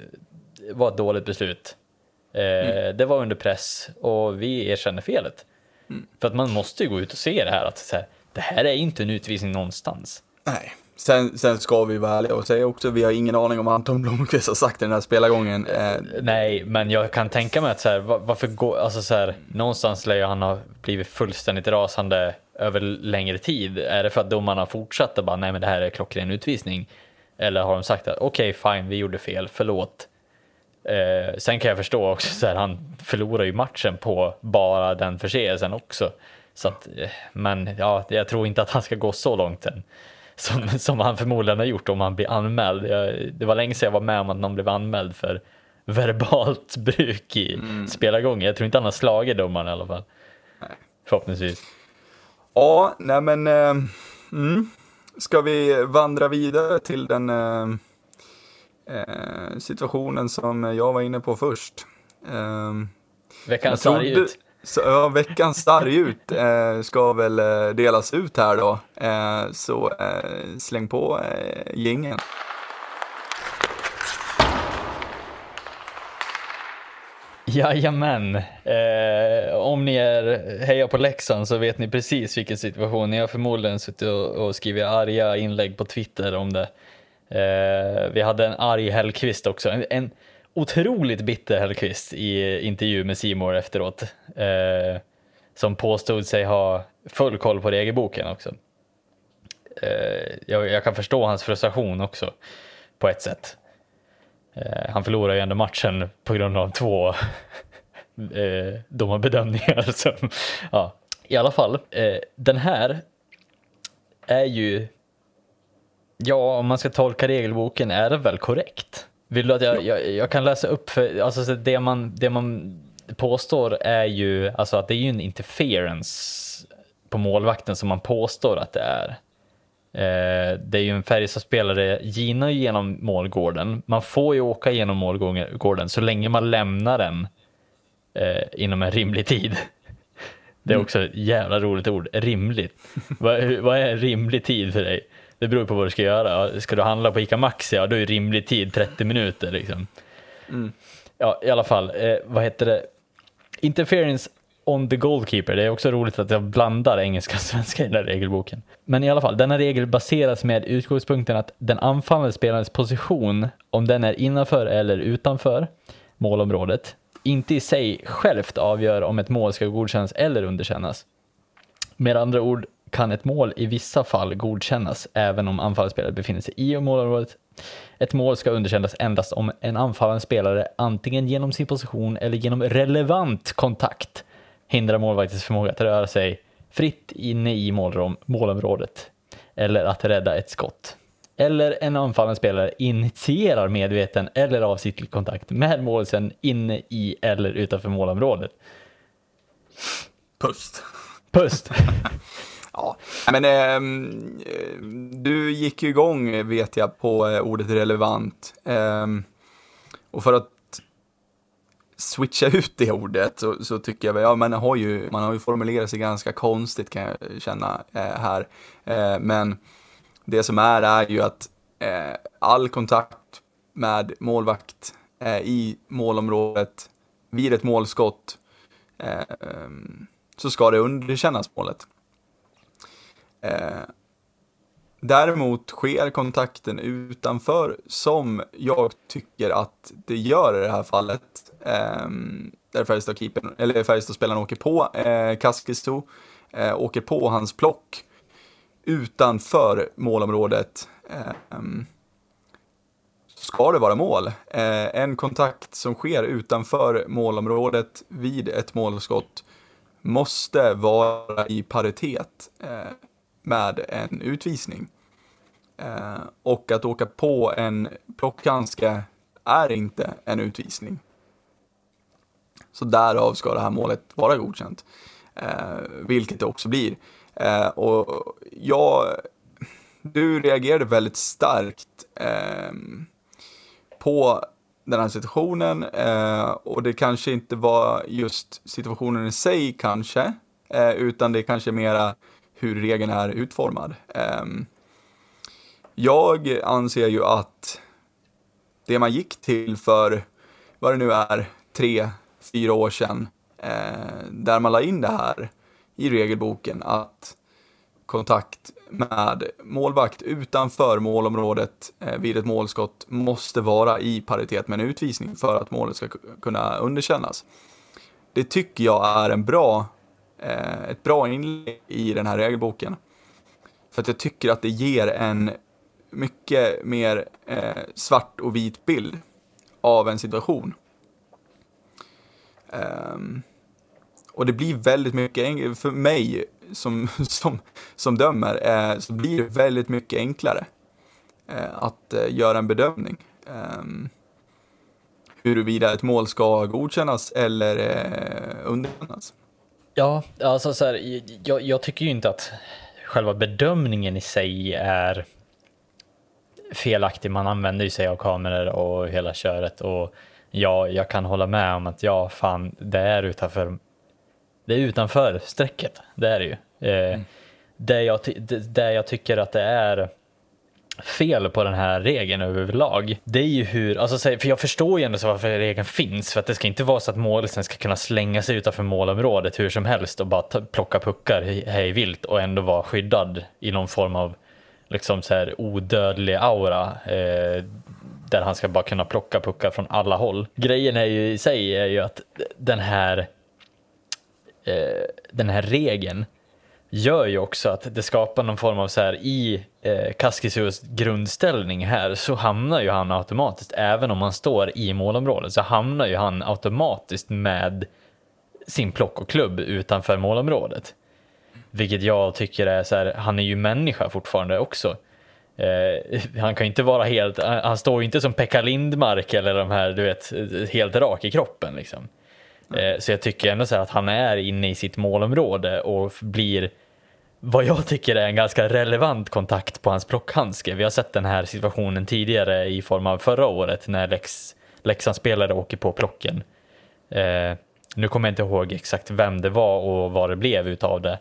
var ett dåligt beslut. Eh, mm. Det var under press och vi erkänner felet. Mm. För att man måste ju gå ut och se det här att så här, det här är inte en utvisning någonstans. Nej, Sen, sen ska vi vara ärliga och säga också, vi har ingen aning om vad Anton Blomqvist har sagt i den här spelargången. Eh, Nej, men jag kan tänka mig att så här, varför går, alltså så här, någonstans lär han ha blivit fullständigt rasande över längre tid. Är det för att domarna har fortsatt och bara, nej men det här är klockren utvisning? Eller har de sagt att okej, okay, fine, vi gjorde fel, förlåt. Eh, sen kan jag förstå också så här, han förlorar ju matchen på bara den förseelsen också. Så att, eh, men ja, jag tror inte att han ska gå så långt än som, som han förmodligen har gjort om han blir anmäld. Jag, det var länge sedan jag var med om att någon blev anmäld för verbalt bruk i mm. spelargången. Jag tror inte han har slagit domaren i alla fall. Nej. Förhoppningsvis. Ja, nej men eh, mm. ska vi vandra vidare till den eh, eh, situationen som jag var inne på först. Eh, Veckans sarg ut. Så ja, veckans sargut eh, ska väl eh, delas ut här då. Eh, så släng på eh, gingen. Jajamän. Eh, om ni är heja på Leksand så vet ni precis vilken situation. Ni har förmodligen suttit och, och skrivit arga inlägg på Twitter om det. Eh, vi hade en arg Hellkvist också. En, en otroligt bitter Hellqvist i intervju med Simor efteråt. Eh, som påstod sig ha full koll på regelboken också. Eh, jag, jag, kan förstå hans frustration också på ett sätt. Eh, han förlorar ju ändå matchen på grund av två [LAUGHS] eh, domarbedömningar. [LAUGHS] Som, ja. I alla fall, eh, den här är ju, ja om man ska tolka regelboken är det väl korrekt? Vill du att jag, jag, jag, kan läsa upp, för, alltså det man, det man påstår är ju, alltså att det är ju en interference på målvakten som man påstår att det är. Eh, det är ju en Färjestad-spelare ginar genom målgården. Man får ju åka genom målgården så länge man lämnar den eh, inom en rimlig tid. Det är mm. också ett jävla roligt ord, rimligt. vad, vad är en rimlig tid för dig? Det beror på vad du ska göra. Ska du handla på ICA Maxi, ja då är rimlig tid 30 minuter liksom. Mm. Ja, i alla fall, eh, vad heter det? Interference on the goalkeeper. Det är också roligt att jag blandar engelska och svenska i den här regelboken. Men i alla fall, denna regel baseras med utgångspunkten att den anfallande spelarens position, om den är innanför eller utanför målområdet, inte i sig självt avgör om ett mål ska godkännas eller underkännas. Med andra ord kan ett mål i vissa fall godkännas även om anfallsspelare befinner sig i målområdet. Ett mål ska underkännas endast om en anfallande spelare antingen genom sin position eller genom relevant kontakt hindrar målvaktens förmåga att röra sig fritt inne i målrom, målområdet eller att rädda ett skott. Eller en anfallande spelare initierar medveten eller avsiktlig kontakt med målsen inne i eller utanför målområdet. Pust. Pust. [LAUGHS] Ja, men eh, du gick ju igång vet jag på eh, ordet relevant. Eh, och för att switcha ut det ordet så, så tycker jag väl, ja man har ju, man har ju formulerat sig ganska konstigt kan jag känna eh, här. Eh, men det som är är ju att eh, all kontakt med målvakt eh, i målområdet vid ett målskott eh, så ska det underkännas målet. Eh, däremot sker kontakten utanför som jag tycker att det gör i det här fallet. Ehm, där Färjestad-spelaren Färjestad åker på eh, Kaskisto, eh, åker på hans plock utanför målområdet. Eh, ska det vara mål. Eh, en kontakt som sker utanför målområdet vid ett målskott måste vara i paritet eh, med en utvisning. Eh, och att åka på en plockhandske är inte en utvisning. Så därav ska det här målet vara godkänt. Eh, vilket det också blir. Eh, och jag, du reagerade väldigt starkt eh, på den här situationen eh, och det kanske inte var just situationen i sig kanske, eh, utan det är kanske mera hur regeln är utformad. Eh, jag anser ju att det man gick till för, vad det nu är, tre, fyra år sedan, eh, där man la in det här i regelboken, att kontakt med målvakt utanför målområdet eh, vid ett målskott måste vara i paritet med en utvisning för att målet ska kunna underkännas. Det tycker jag är en bra, eh, ett bra inlägg i den här regelboken. För att jag tycker att det ger en mycket mer eh, svart och vit bild av en situation. Um, och det blir väldigt mycket, för mig som, [LAUGHS] som, som dömer, eh, så blir det väldigt mycket enklare eh, att eh, göra en bedömning. Um, huruvida ett mål ska godkännas eller eh, underkännas. Ja, alltså så här, jag, jag tycker ju inte att själva bedömningen i sig är felaktig. Man använder ju sig av kameror och hela köret och ja, jag kan hålla med om att ja, fan, det är utanför. Det är utanför strecket, det är det ju. Eh, mm. det, jag, det jag tycker att det är fel på den här regeln överlag, det är ju hur, alltså för jag förstår ju ändå så varför regeln finns, för att det ska inte vara så att målisen ska kunna slänga sig utanför målområdet hur som helst och bara ta, plocka puckar hej vilt och ändå vara skyddad i någon form av liksom så här odödlig aura eh, där han ska bara kunna plocka puckar från alla håll. Grejen är ju i sig är ju att den här eh, den här regeln gör ju också att det skapar någon form av så här i eh, Kaskisuos grundställning här så hamnar ju han automatiskt, även om han står i målområdet, så hamnar ju han automatiskt med sin plock och klubb utanför målområdet. Vilket jag tycker är så här, han är ju människa fortfarande också. Eh, han kan ju inte vara helt, han står ju inte som Pekka Lindmark eller de här, du vet, helt rak i kroppen liksom. Eh, så jag tycker ändå så att han är inne i sitt målområde och blir vad jag tycker är en ganska relevant kontakt på hans plockhandske. Vi har sett den här situationen tidigare i form av förra året när Lex, Leksands spelare åker på plocken. Eh, nu kommer jag inte ihåg exakt vem det var och vad det blev utav det.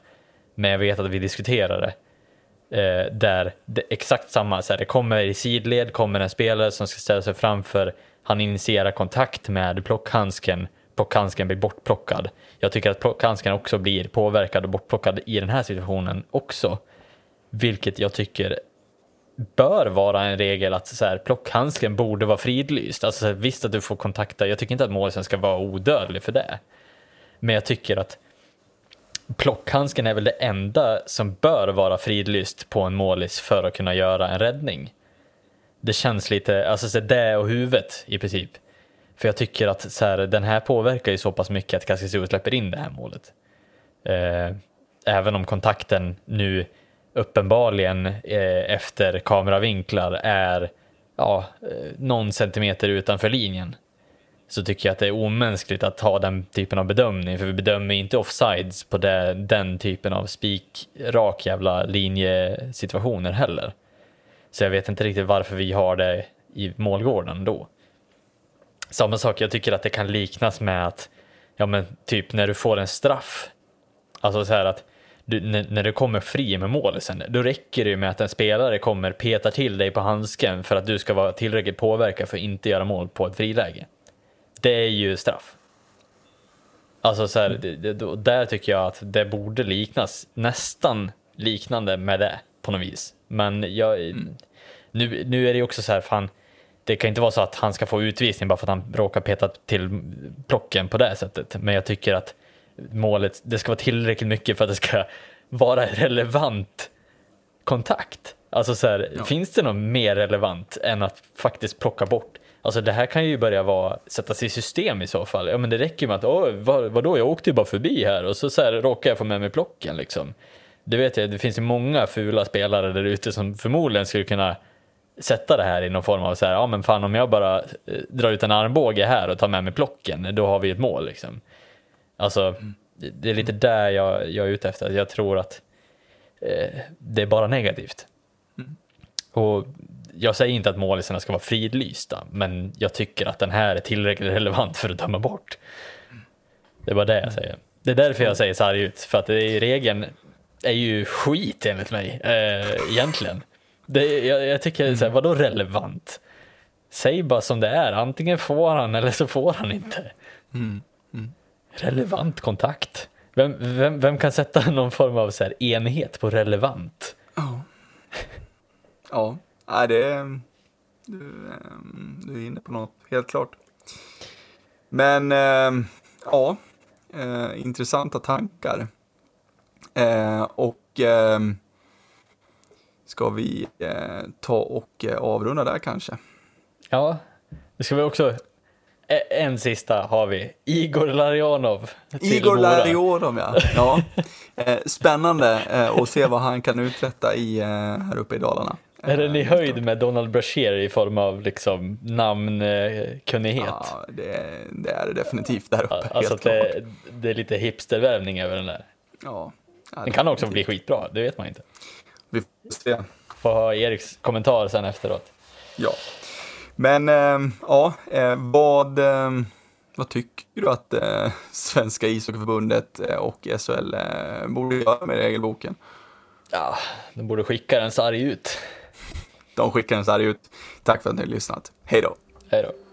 Men jag vet att vi diskuterade eh, där det, exakt samma, så här, det kommer i sidled, kommer en spelare som ska ställa sig framför, han initierar kontakt med plockhandsken, plockhandsken blir bortplockad. Jag tycker att plockhandsken också blir påverkad och bortplockad i den här situationen också. Vilket jag tycker bör vara en regel att så här, plockhandsken borde vara fridlyst. Alltså, visst att du får kontakta, jag tycker inte att målisen ska vara odödlig för det. Men jag tycker att Plockhandsken är väl det enda som bör vara fridlyst på en målis för att kunna göra en räddning. Det känns lite, alltså så det och huvudet i princip. För jag tycker att så här, den här påverkar ju så pass mycket att Kaskisuo släpper in det här målet. Eh, även om kontakten nu uppenbarligen eh, efter kameravinklar är ja, eh, någon centimeter utanför linjen så tycker jag att det är omänskligt att ha den typen av bedömning, för vi bedömer inte offsides på det, den typen av spikrak jävla linjesituationer heller. Så jag vet inte riktigt varför vi har det i målgården då. Samma sak, jag tycker att det kan liknas med att, ja men typ när du får en straff, alltså så här att du, när, när du kommer fri med målisen, då räcker det med att en spelare kommer peta till dig på handsken för att du ska vara tillräckligt påverkad för att inte göra mål på ett friläge det är ju straff. Alltså så här, det, det, där tycker jag att det borde liknas nästan liknande med det på något vis. Men jag, mm. nu, nu är det ju också så här, fan, det kan inte vara så att han ska få utvisning bara för att han råkar peta till plocken på det sättet. Men jag tycker att målet, det ska vara tillräckligt mycket för att det ska [LAUGHS] vara relevant kontakt. Alltså så här, ja. finns det något mer relevant än att faktiskt plocka bort Alltså det här kan ju börja vara, sättas i system i så fall. Ja men det räcker med att, åh, vad, vadå, jag åkte ju bara förbi här och så, så här råkar jag få med mig plocken liksom. Det vet jag, det finns ju många fula spelare där ute som förmodligen skulle kunna sätta det här i någon form av så här, ja men fan om jag bara eh, drar ut en armbåge här och tar med mig plocken, då har vi ett mål liksom. Alltså, det är lite där jag, jag är ute efter, jag tror att eh, det är bara negativt. Mm. Och jag säger inte att målisarna ska vara fridlysta, men jag tycker att den här är tillräckligt relevant för att döma bort. Det är bara det jag säger. Det är därför jag säger sarg ut, för att det är, regeln är ju skit enligt mig, eh, egentligen. Det, jag, jag tycker, så här, vadå relevant? Säg bara som det är, antingen får han eller så får han inte. Mm. Mm. Relevant kontakt. Vem, vem, vem kan sätta [LAUGHS] någon form av så här enhet på relevant? Ja. Ja, Nej, det är, du, ehm, du är inne på något, helt klart. Men eh, ja, eh, intressanta tankar. Eh, och eh, ska vi eh, ta och avrunda där kanske? Ja, det ska vi också. E- En sista har vi. Igor Larionov. Igor. Larionov, ja. [LAUGHS] ja. Spännande att se vad han kan uträtta i, här uppe i Dalarna. Är den i Eh, höjd med Donald Brashear i form av liksom namnkunnighet? Ja, det, det är det definitivt där uppe. alltså det, det är lite hipstervärvning över den där. Ja, ja, Den kan också bli skitbra, det vet man inte. Vi får se. Får ha Eriks kommentar sen efteråt. Ja. Men eh, ja, eh, vad, vad tycker du att eh, Svenska ishockeyförbundet och SHL eh, borde göra med regelboken? Ja, de borde skicka den sarg ut. De skickar den så här ut. Tack för att ni har lyssnat. Hej då! Hej då.